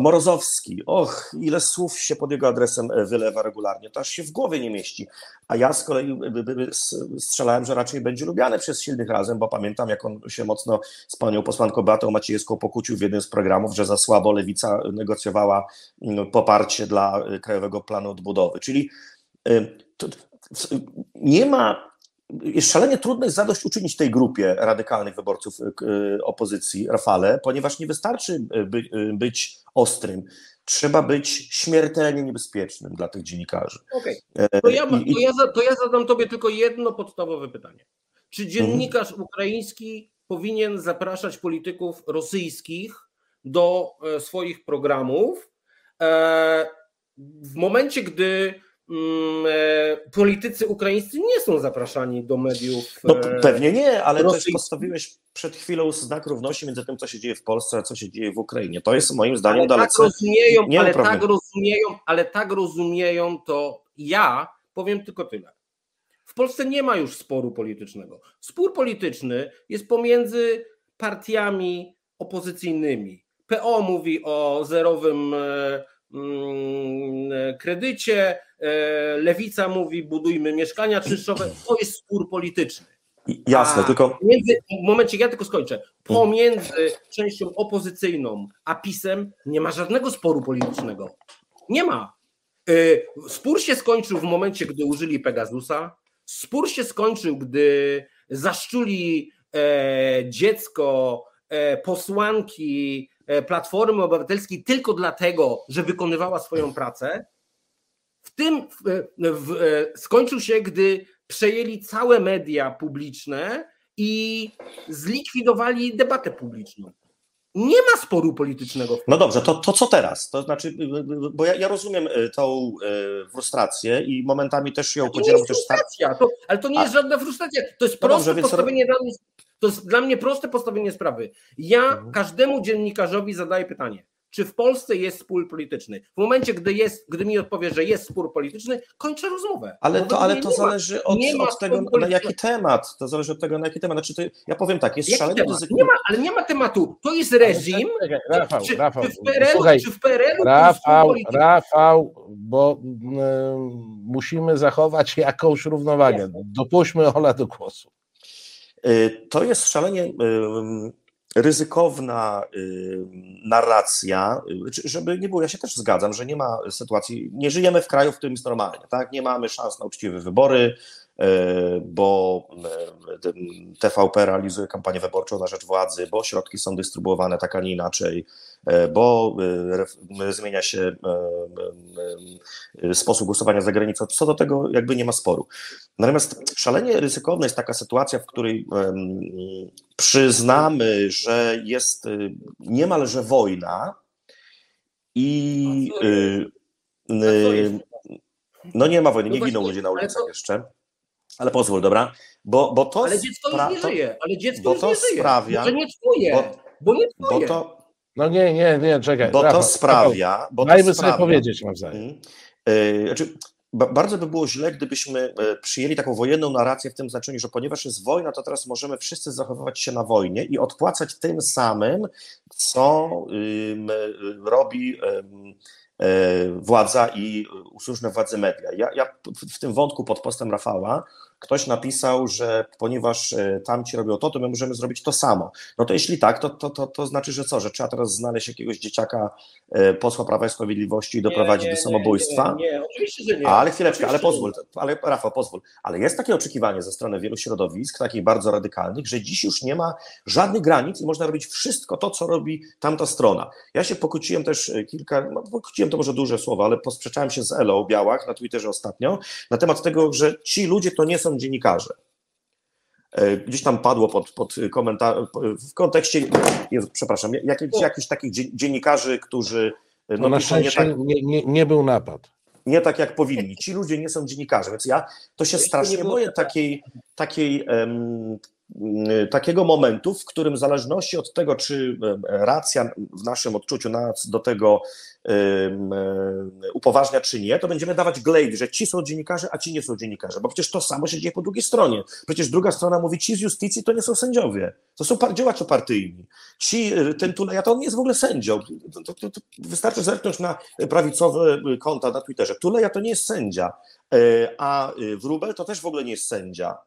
Morozowski. Och, ile słów się pod jego adresem e, wylewa regularnie. To aż się w głowie nie mieści. A ja z kolei strzelałem, że raczej będzie lubiany przez silnych razem, bo pamiętam, jak on się mocno z panią posłanką Beatą Maciejewską pokłócił w jednym z programów, że za słabo lewica negocjowała poparcie dla e, Krajowego Planu Odbudowy. Czyli e, nie ma jest szalenie trudno jest zadośćuczynić tej grupie radykalnych wyborców y, y, opozycji, Rafale, ponieważ nie wystarczy y, by, być ostrym. Trzeba być śmiertelnie niebezpiecznym dla tych dziennikarzy. Okay. To, ja, to, ja, to ja zadam Tobie tylko jedno podstawowe pytanie. Czy mhm. dziennikarz mhm. ukraiński powinien zapraszać polityków rosyjskich do e, swoich programów e, w momencie, gdy e, politycy ukraińscy nie są zapraszani do mediów. No e, pewnie nie, ale Rosji... też postawiłeś przed chwilą znak równości między tym, co się dzieje w Polsce, a co się dzieje w Ukrainie. To jest moim zdaniem ale tak dalece. Tak rozumieją, ale tak rozumieją, ale tak rozumieją to ja powiem tylko tyle. W Polsce nie ma już sporu politycznego. Spór polityczny jest pomiędzy partiami opozycyjnymi. PO mówi o zerowym e, mm, kredycie, E, lewica mówi, budujmy mieszkania czynszowe. To jest spór polityczny. Jasne, a tylko. Między, w momencie, ja tylko skończę. Pomiędzy częścią opozycyjną a PiSem nie ma żadnego sporu politycznego. Nie ma. E, spór się skończył w momencie, gdy użyli Pegasusa. Spór się skończył, gdy zaszczuli e, dziecko posłanki Platformy Obywatelskiej tylko dlatego, że wykonywała swoją pracę tym w, w, e, skończył się, gdy przejęli całe media publiczne i zlikwidowali debatę publiczną. Nie ma sporu politycznego. No dobrze, to, to co teraz? To znaczy, bo ja, ja rozumiem e, tą e, frustrację i momentami też ją podzielam. To jest frustracja, to, ale to nie jest A, żadna frustracja. To jest no proste dobrze, postawienie to jest dla mnie proste postawienie sprawy. Ja mhm. każdemu dziennikarzowi zadaję pytanie czy w Polsce jest spór polityczny. W momencie, gdy, jest, gdy mi odpowie, że jest spór polityczny, kończę rozmowę. Ale to, ale to zależy od, od tego, na jaki temat. To zależy od tego, na jaki temat. Znaczy, to, ja powiem tak, jest szalenie ryzyko. Nie ma, ale nie ma tematu. To jest reżim. Rafał, czy, Rafał, czy w PRL-u, słuchaj, czy w PRL-u Rafał, Rafał, bo y, musimy zachować jakąś równowagę. Dopuśćmy Ola do głosu. Y, to jest szalenie y, ryzykowna y, narracja, żeby nie było, ja się też zgadzam, że nie ma sytuacji, nie żyjemy w kraju, w którym jest normalnie, tak? Nie mamy szans na uczciwe wybory, bo e, TVP realizuje kampanię wyborczą na rzecz władzy, bo środki są dystrybuowane tak, a nie inaczej, e, bo zmienia się sposób głosowania za granicą. Co do tego jakby nie ma sporu. Natomiast szalenie ryzykowna jest taka sytuacja, w której przyznamy, że jest niemalże wojna i no nie ma wojny, nie giną ludzie na ulicach jeszcze. Ale pozwól, dobra? Bo, bo to ale dziecko już nie żyje, ale dziecko bo już to nie żyje. Sprawia, Może nie twoje, bo, bo nie twoje. Bo to, no nie, nie, nie, czekaj. Bo Rafał, to sprawia... Bo Dajmy to sprawia, sobie powiedzieć nawzajem. Yy, znaczy, bardzo by było źle, gdybyśmy e, przyjęli taką wojenną narrację w tym znaczeniu, że ponieważ jest wojna, to teraz możemy wszyscy zachowywać się na wojnie i odpłacać tym samym, co robi władza i usłużne władze media. Ja, ja w tym wątku pod postem Rafała ktoś napisał, że ponieważ e, tamci robią to, to my możemy zrobić to samo. No to jeśli tak, to, to, to, to znaczy, że co, że trzeba teraz znaleźć jakiegoś dzieciaka e, posła Prawa i Sprawiedliwości i doprowadzić nie, nie, do samobójstwa? Nie, nie, oczywiście, że nie. Ale chwileczkę, ale pozwól, ale Rafał, pozwól. Ale jest takie oczekiwanie ze strony wielu środowisk, takich bardzo radykalnych, że dziś już nie ma żadnych granic i można robić wszystko to, co robi tamta strona. Ja się pokłóciłem też e, kilka, no pokłóciłem to może duże słowa, ale posprzeczałem się z Elo Białach na Twitterze ostatnio na temat tego, że ci ludzie to nie są dziennikarze. E, gdzieś tam padło pod, pod komentarz, w kontekście, Jezu, przepraszam, jakichś, jakichś takich dziennikarzy, którzy. No, no na szczęście nie, tak, nie, nie, nie, był napad. Nie tak jak powinni. Ci ludzie nie są dziennikarzem, więc ja to się strasznie boję takiej, takiej, um, takiego momentu, w którym w zależności od tego, czy racja w naszym odczuciu nas do tego upoważnia czy nie, to będziemy dawać glejt, że ci są dziennikarze, a ci nie są dziennikarze, bo przecież to samo się dzieje po drugiej stronie. Przecież druga strona mówi, ci z justycji to nie są sędziowie, to są działacze partyjni. Ci, y, ten Tuleja to on nie jest w ogóle sędzią. To, to, to wystarczy zerknąć na prawicowe y, konta na Twitterze. Tuleja to nie jest sędzia, y, a Wróbel to też w ogóle nie jest sędzia.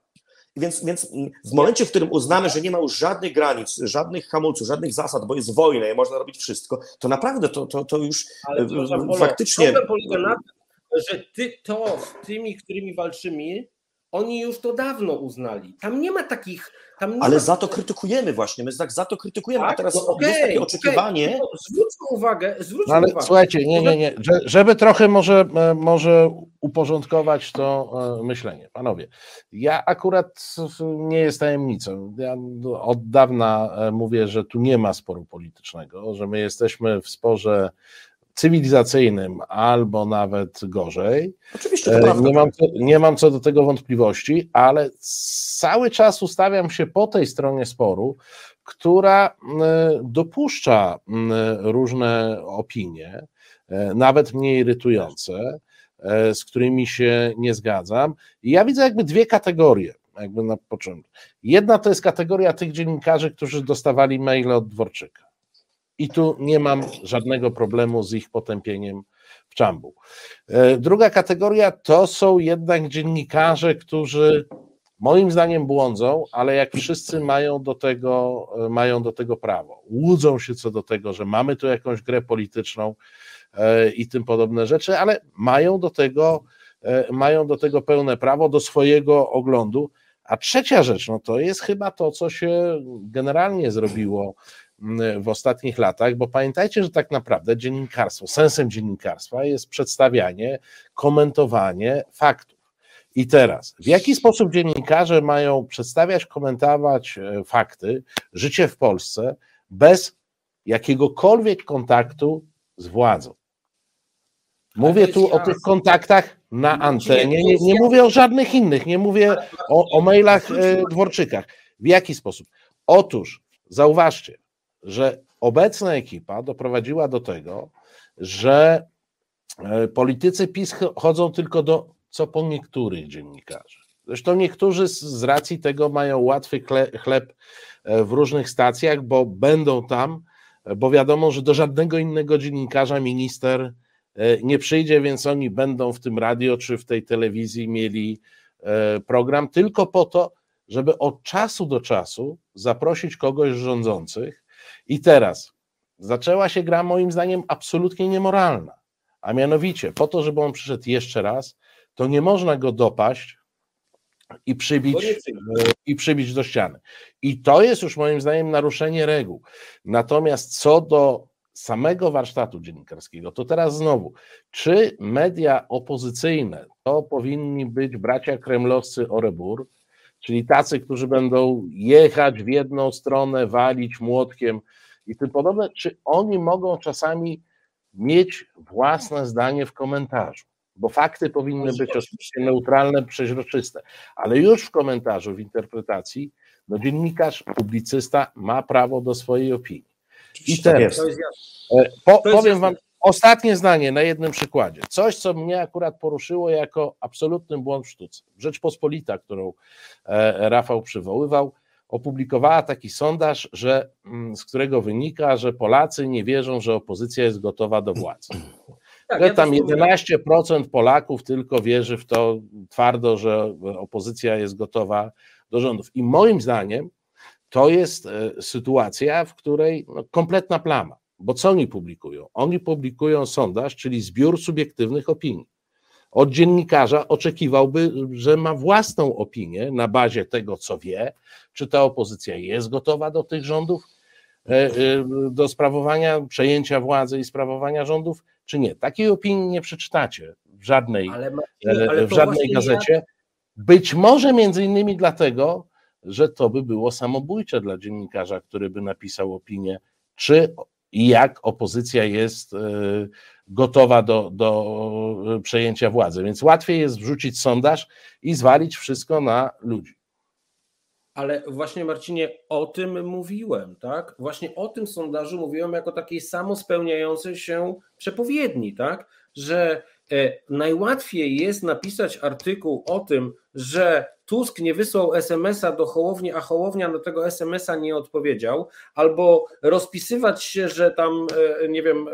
Więc, więc w momencie, w którym uznamy, że nie ma już żadnych granic, żadnych hamulców, żadnych zasad, bo jest wojna i można robić wszystko, to naprawdę to, to, to już Ale, e, faktycznie. Problem polega na tym, że ty to z tymi, którymi walczymy, oni już to dawno uznali. Tam nie ma takich. Tam Ale ma... za to krytykujemy właśnie, my tak za to krytykujemy, tak? a teraz no, okay, jest takie oczekiwanie. Okay. No, zwróćmy uwagę, zwróćmy no, ale uwagę. Słuchajcie, nie, nie, nie, żeby trochę może, e, może uporządkować to e, myślenie. Panowie, ja akurat nie jest tajemnicą. Ja od dawna e, mówię, że tu nie ma sporu politycznego, że my jesteśmy w sporze cywilizacyjnym albo nawet gorzej. Oczywiście, to nie mam, co, nie mam co do tego wątpliwości, ale cały czas ustawiam się po tej stronie sporu, która dopuszcza różne opinie, e, nawet mnie irytujące, e, z którymi się nie zgadzam. I ja widzę jakby dwie kategorie, jakby na początku. Jedna to jest kategoria tych dziennikarzy, którzy dostawali maile od Dworczyka i tu nie mam żadnego problemu z ich potępieniem w czambu. E, druga kategoria to są jednak dziennikarze, którzy moim zdaniem błądzą, ale jak wszyscy mają do tego, e, mają do tego prawo. Łudzą się co do tego, że mamy tu jakąś grę polityczną e, i tym podobne rzeczy, ale mają do tego, mają do tego pełne prawo, do swojego oglądu. A trzecia rzecz, no to jest chyba to, co się generalnie zrobiło w ostatnich latach, bo pamiętajcie, że tak naprawdę dziennikarstwo, sensem dziennikarstwa jest przedstawianie, komentowanie faktów. I teraz, w jaki sposób dziennikarze mają przedstawiać, komentować e, fakty, życie w Polsce bez jakiegokolwiek kontaktu z władzą? Mówię tu o tych kontaktach na antenie, nie, nie mówię o żadnych innych, nie mówię o, o mailach e, Dworczykach. W jaki sposób? Otóż, zauważcie, że obecna ekipa doprowadziła do tego, że e, politycy PiS chodzą tylko do co po niektórych dziennikarzy. Zresztą niektórzy z racji tego mają łatwy chleb e, w różnych stacjach, bo będą tam, e, bo wiadomo, że do żadnego innego dziennikarza minister nie przyjdzie, więc oni będą w tym radio czy w tej telewizji mieli program tylko po to, żeby od czasu do czasu zaprosić kogoś z rządzących, i teraz zaczęła się gra moim zdaniem absolutnie niemoralna. A mianowicie, po to, żeby on przyszedł jeszcze raz, to nie można go dopaść i przybić, e, i przybić do ściany. I to jest już moim zdaniem naruszenie reguł. Natomiast co do samego warsztatu dziennikarskiego, to teraz znowu, czy media opozycyjne to powinni być bracia kremlowscy Orebur, czyli tacy, którzy będą jechać w jedną stronę, walić młotkiem i tym podobne, czy oni mogą czasami mieć własne zdanie w komentarzu? Bo fakty powinny być oczywiście neutralne, przeźroczyste, ale już w komentarzu, w interpretacji, no dziennikarz, publicysta ma prawo do swojej opinii. I tak teraz, e, po, powiem Wam, Ostatnie zdanie na jednym przykładzie. Coś, co mnie akurat poruszyło jako absolutny błąd w sztuce. Rzeczpospolita, którą e, Rafał przywoływał, opublikowała taki sondaż, że, mm, z którego wynika, że Polacy nie wierzą, że opozycja jest gotowa do władzy. Tak, ja tam 11% Polaków tylko wierzy w to twardo, że opozycja jest gotowa do rządów. I moim zdaniem to jest e, sytuacja, w której no, kompletna plama. Bo co oni publikują? Oni publikują sondaż, czyli zbiór subiektywnych opinii. Od dziennikarza oczekiwałby, że ma własną opinię na bazie tego, co wie, czy ta opozycja jest gotowa do tych rządów, e, e, do sprawowania, przejęcia władzy i sprawowania rządów, czy nie. Takiej opinii nie przeczytacie w żadnej, ale, e, ale w żadnej gazecie. Ja... Być może między innymi dlatego, że to by było samobójcze dla dziennikarza, który by napisał opinię, czy i jak opozycja jest e, gotowa do, do przejęcia władzy. Więc łatwiej jest wrzucić sondaż i zwalić wszystko na ludzi. Ale właśnie Marcinie, o tym mówiłem, tak? Właśnie o tym sondażu mówiłem jako takiej samospełniającej się przepowiedni, tak? Że e, najłatwiej jest napisać artykuł o tym, że Tusk nie wysłał SMS-a do Hołowni, a Hołownia na tego SMS-a nie odpowiedział, albo rozpisywać się, że tam, e, nie wiem, e,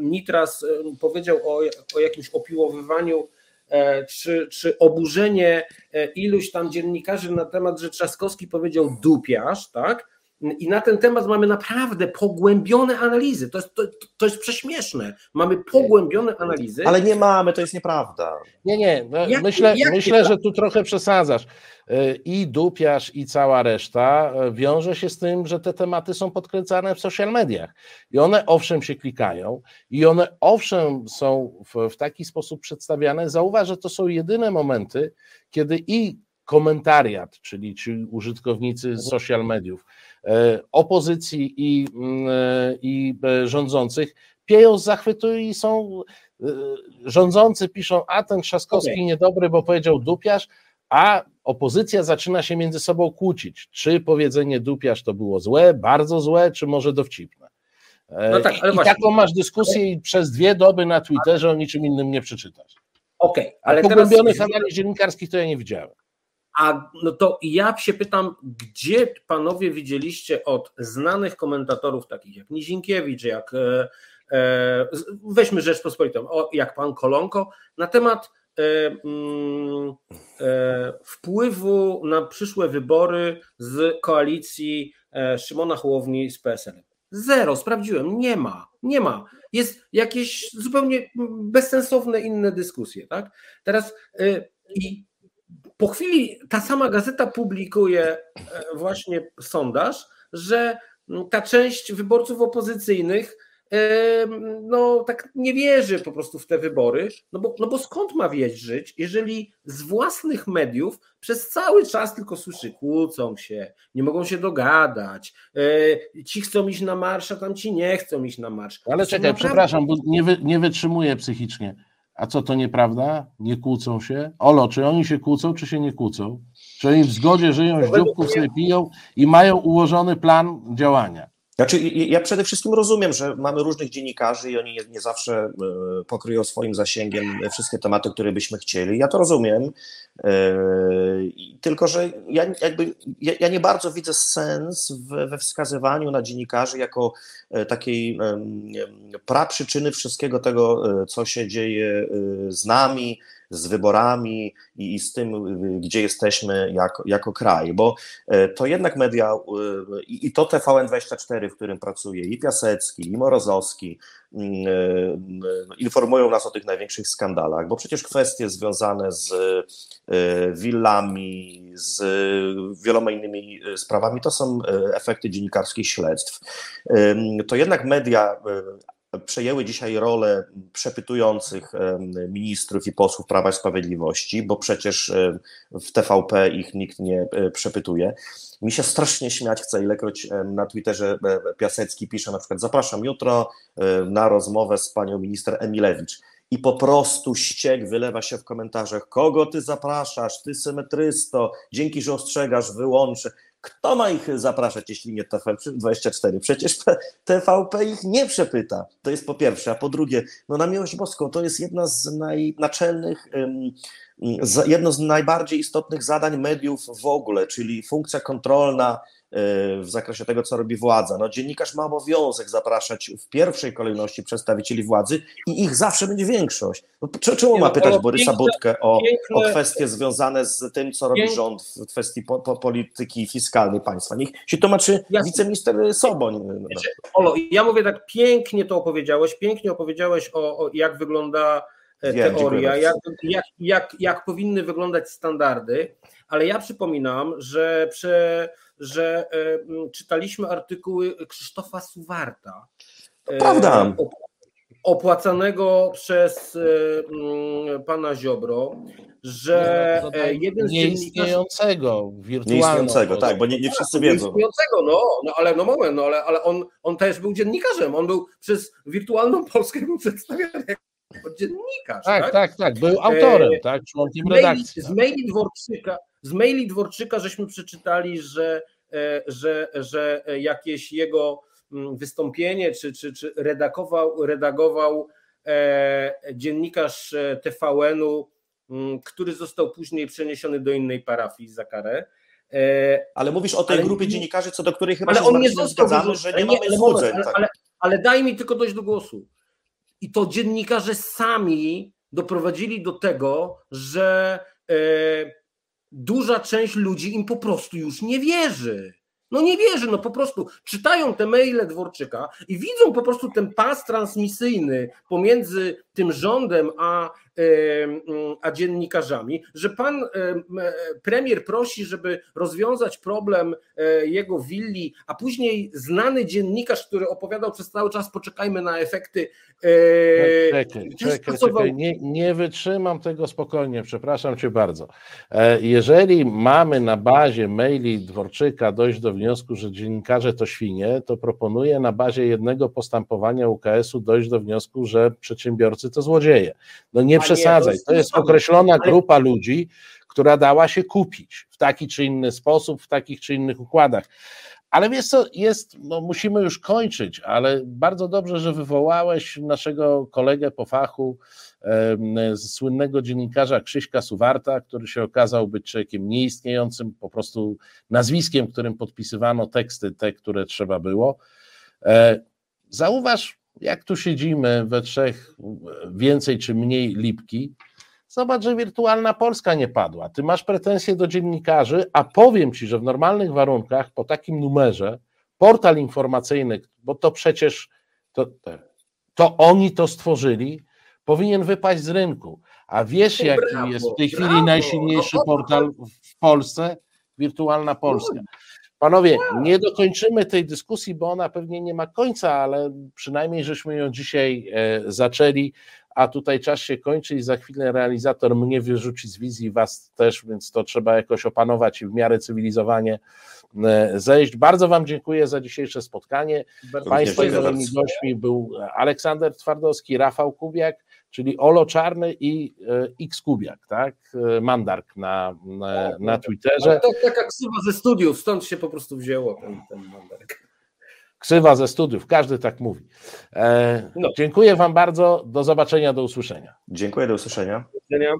Nitras powiedział o, o jakimś opiłowywaniu E, czy, czy oburzenie e, iluś tam dziennikarzy na temat, że Trzaskowski powiedział dupiarz, tak? I na ten temat mamy naprawdę pogłębione analizy. To jest, to, to jest prześmieszne. Mamy pogłębione analizy. Ale nie mamy, to jest nieprawda. Nie, nie. No, jak, myślę, jak myślę że tu trochę przesadzasz. E, I dupiarz, i cała reszta e, wiąże się z tym, że te tematy są podkręcane w social mediach. I one owszem się klikają, i one owszem są w, w taki sposób przedstawiane. Zauważ, że to są jedyne momenty, kiedy i komentariat, czyli ci użytkownicy mhm. social mediów, opozycji i, mm, e, i e, rządzących pieją z zachwytu i są rządzący piszą, a ten Trzaskowski okay. niedobry, bo powiedział dupiarz, a opozycja zaczyna się między sobą kłócić, czy powiedzenie dupiarz to było złe, bardzo złe, czy może dowcipne. No tak, I właśnie. taką masz dyskusję i przez dwie doby na Twitterze o niczym innym nie przeczytasz. Okej, okay, ale pogłębionych teraz... analiz dziennikarskich to ja nie widziałem. A no to ja się pytam, gdzie panowie widzieliście od znanych komentatorów, takich jak Nizinkiewicz, jak e, e, weźmy Rzeczpospolitą, o, jak pan Kolonko, na temat e, mm, e, wpływu na przyszłe wybory z koalicji e, Szymona Hołowni z PSL. Zero, sprawdziłem, nie ma, nie ma. Jest jakieś zupełnie bezsensowne inne dyskusje, tak? Teraz e, i po chwili ta sama gazeta publikuje e, właśnie sondaż, że ta część wyborców opozycyjnych e, no tak nie wierzy po prostu w te wybory, no bo, no bo skąd ma wierzyć, jeżeli z własnych mediów przez cały czas tylko słyszy, kłócą się, nie mogą się dogadać, e, ci chcą iść na marsz, a tam ci nie chcą iść na marsz. Ale czekaj, naprawdę... przepraszam, bo nie, wy, nie wytrzymuję psychicznie. A co to nieprawda? Nie kłócą się? Olo, czy oni się kłócą, czy się nie kłócą? Czy oni w zgodzie żyją, z dzióbków sobie piją i mają ułożony plan działania? Znaczy, ja przede wszystkim rozumiem, że mamy różnych dziennikarzy i oni nie, nie, zawsze e, pokryją swoim zasięgiem wszystkie tematy, które byśmy chcieli. Ja to rozumiem. E, tylko, że ja, jakby, ja, ja nie bardzo widzę sens we wskazywaniu na dziennikarzy jako e, takiej praprzyczyny wszystkiego tego, co się dzieje z nami, z wyborami i, i z tym, gdzie jesteśmy jako, jako kraj, bo e, to jednak media i, i to TVN24, w którym pracuje i Piasecki, i Morozowski, mm, e, informują nas o tych największych skandalach, bo przecież kwestie związane z e, willami, z wieloma innymi sprawami to są efekty dziennikarskich śledztw. To jednak media przejęły dzisiaj rolę przepytujących ministrów i posłów Prawa i Sprawiedliwości, bo przecież w TVP ich nikt nie e, przepytuje. Mi się strasznie śmiać chce, ilekroć na Twitterze e, Piasecki pisze na przykład zapraszam jutro na rozmowę z panią minister Emilewicz i po prostu ściek wylewa się w komentarzach. Kogo ty zapraszasz? Ty symetrysto, dzięki, że ostrzegasz, wyłączę. Kto ma ich zapraszać, jeśli nie TVP24? Przecież TVP ich nie przepyta. To jest po pierwsze. A po drugie, no na miłość boską, to jest jedna z najnaczelnych, jedno z najbardziej istotnych zadań mediów w ogóle, czyli funkcja kontrolna w zakresie tego, co robi władza. No, dziennikarz ma obowiązek zapraszać w pierwszej kolejności przedstawicieli władzy i ich zawsze będzie większość. No, czemu ma no, pytać Borysa Budkę o, o kwestie związane z tym, co robi rząd w kwestii po, po polityki fiskalnej państwa? Niech się tłumaczy wiceminister Soboń. Olo, ja mówię tak, pięknie to opowiedziałeś, pięknie opowiedziałeś o, o jak wygląda e, teoria, jak, jak, jak, jak powinny wyglądać standardy, ale ja przypominam, że prze, że e, czytaliśmy artykuły Krzysztofa Suwarta. To prawda. E, opłacanego przez e, pana Ziobro, że no, jeden z nieistniejącego, wirtualnego. tak, bo nie, nie wszyscy tak, wiedzą. Nieistniejącego, no, no ale no moment, no, ale, ale on, on też był dziennikarzem, on był przez wirtualną Polskę był przedstawiany jako dziennikarz. Tak, tak, tak, tak. był autorem, e, tak, członkiem redakcji. Z maili Dworczyka, z maili Dworczyka żeśmy przeczytali, że, e, że, że jakieś jego mm, wystąpienie, czy, czy, czy redagował, redagował e, dziennikarz e, TVN-u, mm, który został później przeniesiony do innej parafii za karę. Ale mówisz o tej ale, grupie dziennikarzy, co do której chyba ale on nie został zgadzamy, że nie, nie mamy złudzeń. Ale, tak. ale, ale daj mi tylko dojść do głosu. I to dziennikarze sami doprowadzili do tego, że duża część ludzi im po prostu już nie wierzy. No nie wierzy, no po prostu czytają te maile Dworczyka i widzą po prostu ten pas transmisyjny pomiędzy tym rządem a a dziennikarzami, że pan premier prosi, żeby rozwiązać problem e, jego willi, a później znany dziennikarz, który opowiadał przez cały czas, poczekajmy na efekty. E, czekaj, czekaj, czekaj. Nie, nie wytrzymam tego spokojnie, przepraszam cię bardzo. E, jeżeli mamy na bazie maili Dworczyka dojść do wniosku, że dziennikarze to świnie, to proponuję na bazie jednego postępowania UKS-u dojść do wniosku, że przedsiębiorcy to złodzieje. No nie przesadzaj. To jest określona grupa ludzi, która dała się kupić w taki czy inny sposób, w takich czy innych układach. Ale wiesz co, jest, no musimy już kończyć, ale bardzo dobrze, że wywołałeś naszego kolegę po fachu, e, słynnego dziennikarza Krzyśka Suwarta, który się okazał być człowiekiem nieistniejącym, po prostu nazwiskiem, którym podpisywano teksty, te, które trzeba było. E, zauważ, jak tu siedzimy we trzech, więcej czy mniej lipki, zobacz, że wirtualna Polska nie padła. Ty masz pretensje do dziennikarzy, a powiem ci, że w normalnych warunkach, po takim numerze, portal informacyjny, bo to przecież to, to oni to stworzyli, powinien wypaść z rynku. A wiesz, jaki brawo, jest w tej chwili brawo, najsilniejszy portal w Polsce? Wirtualna Polska. Panowie, nie dokończymy tej dyskusji, bo ona pewnie nie ma końca, ale przynajmniej żeśmy ją dzisiaj e, zaczęli, a tutaj czas się kończy i za chwilę realizator mnie wyrzuci z wizji, was też, więc to trzeba jakoś opanować i w miarę cywilizowanie e, zejść. Bardzo Wam dziękuję za dzisiejsze spotkanie. Państwa moimi gośćmi był Aleksander Twardowski, Rafał Kubiak, czyli Olo Czarny i e, X Kubiak, tak? E, Mandark na, na, na Twitterze. To taka ksywa ze studiów, stąd się po prostu wzięło ten, ten Mandark. Ksywa ze studiów, każdy tak mówi. E, no. Dziękuję Wam bardzo, do zobaczenia, do usłyszenia. Dziękuję, do usłyszenia. Do usłyszenia.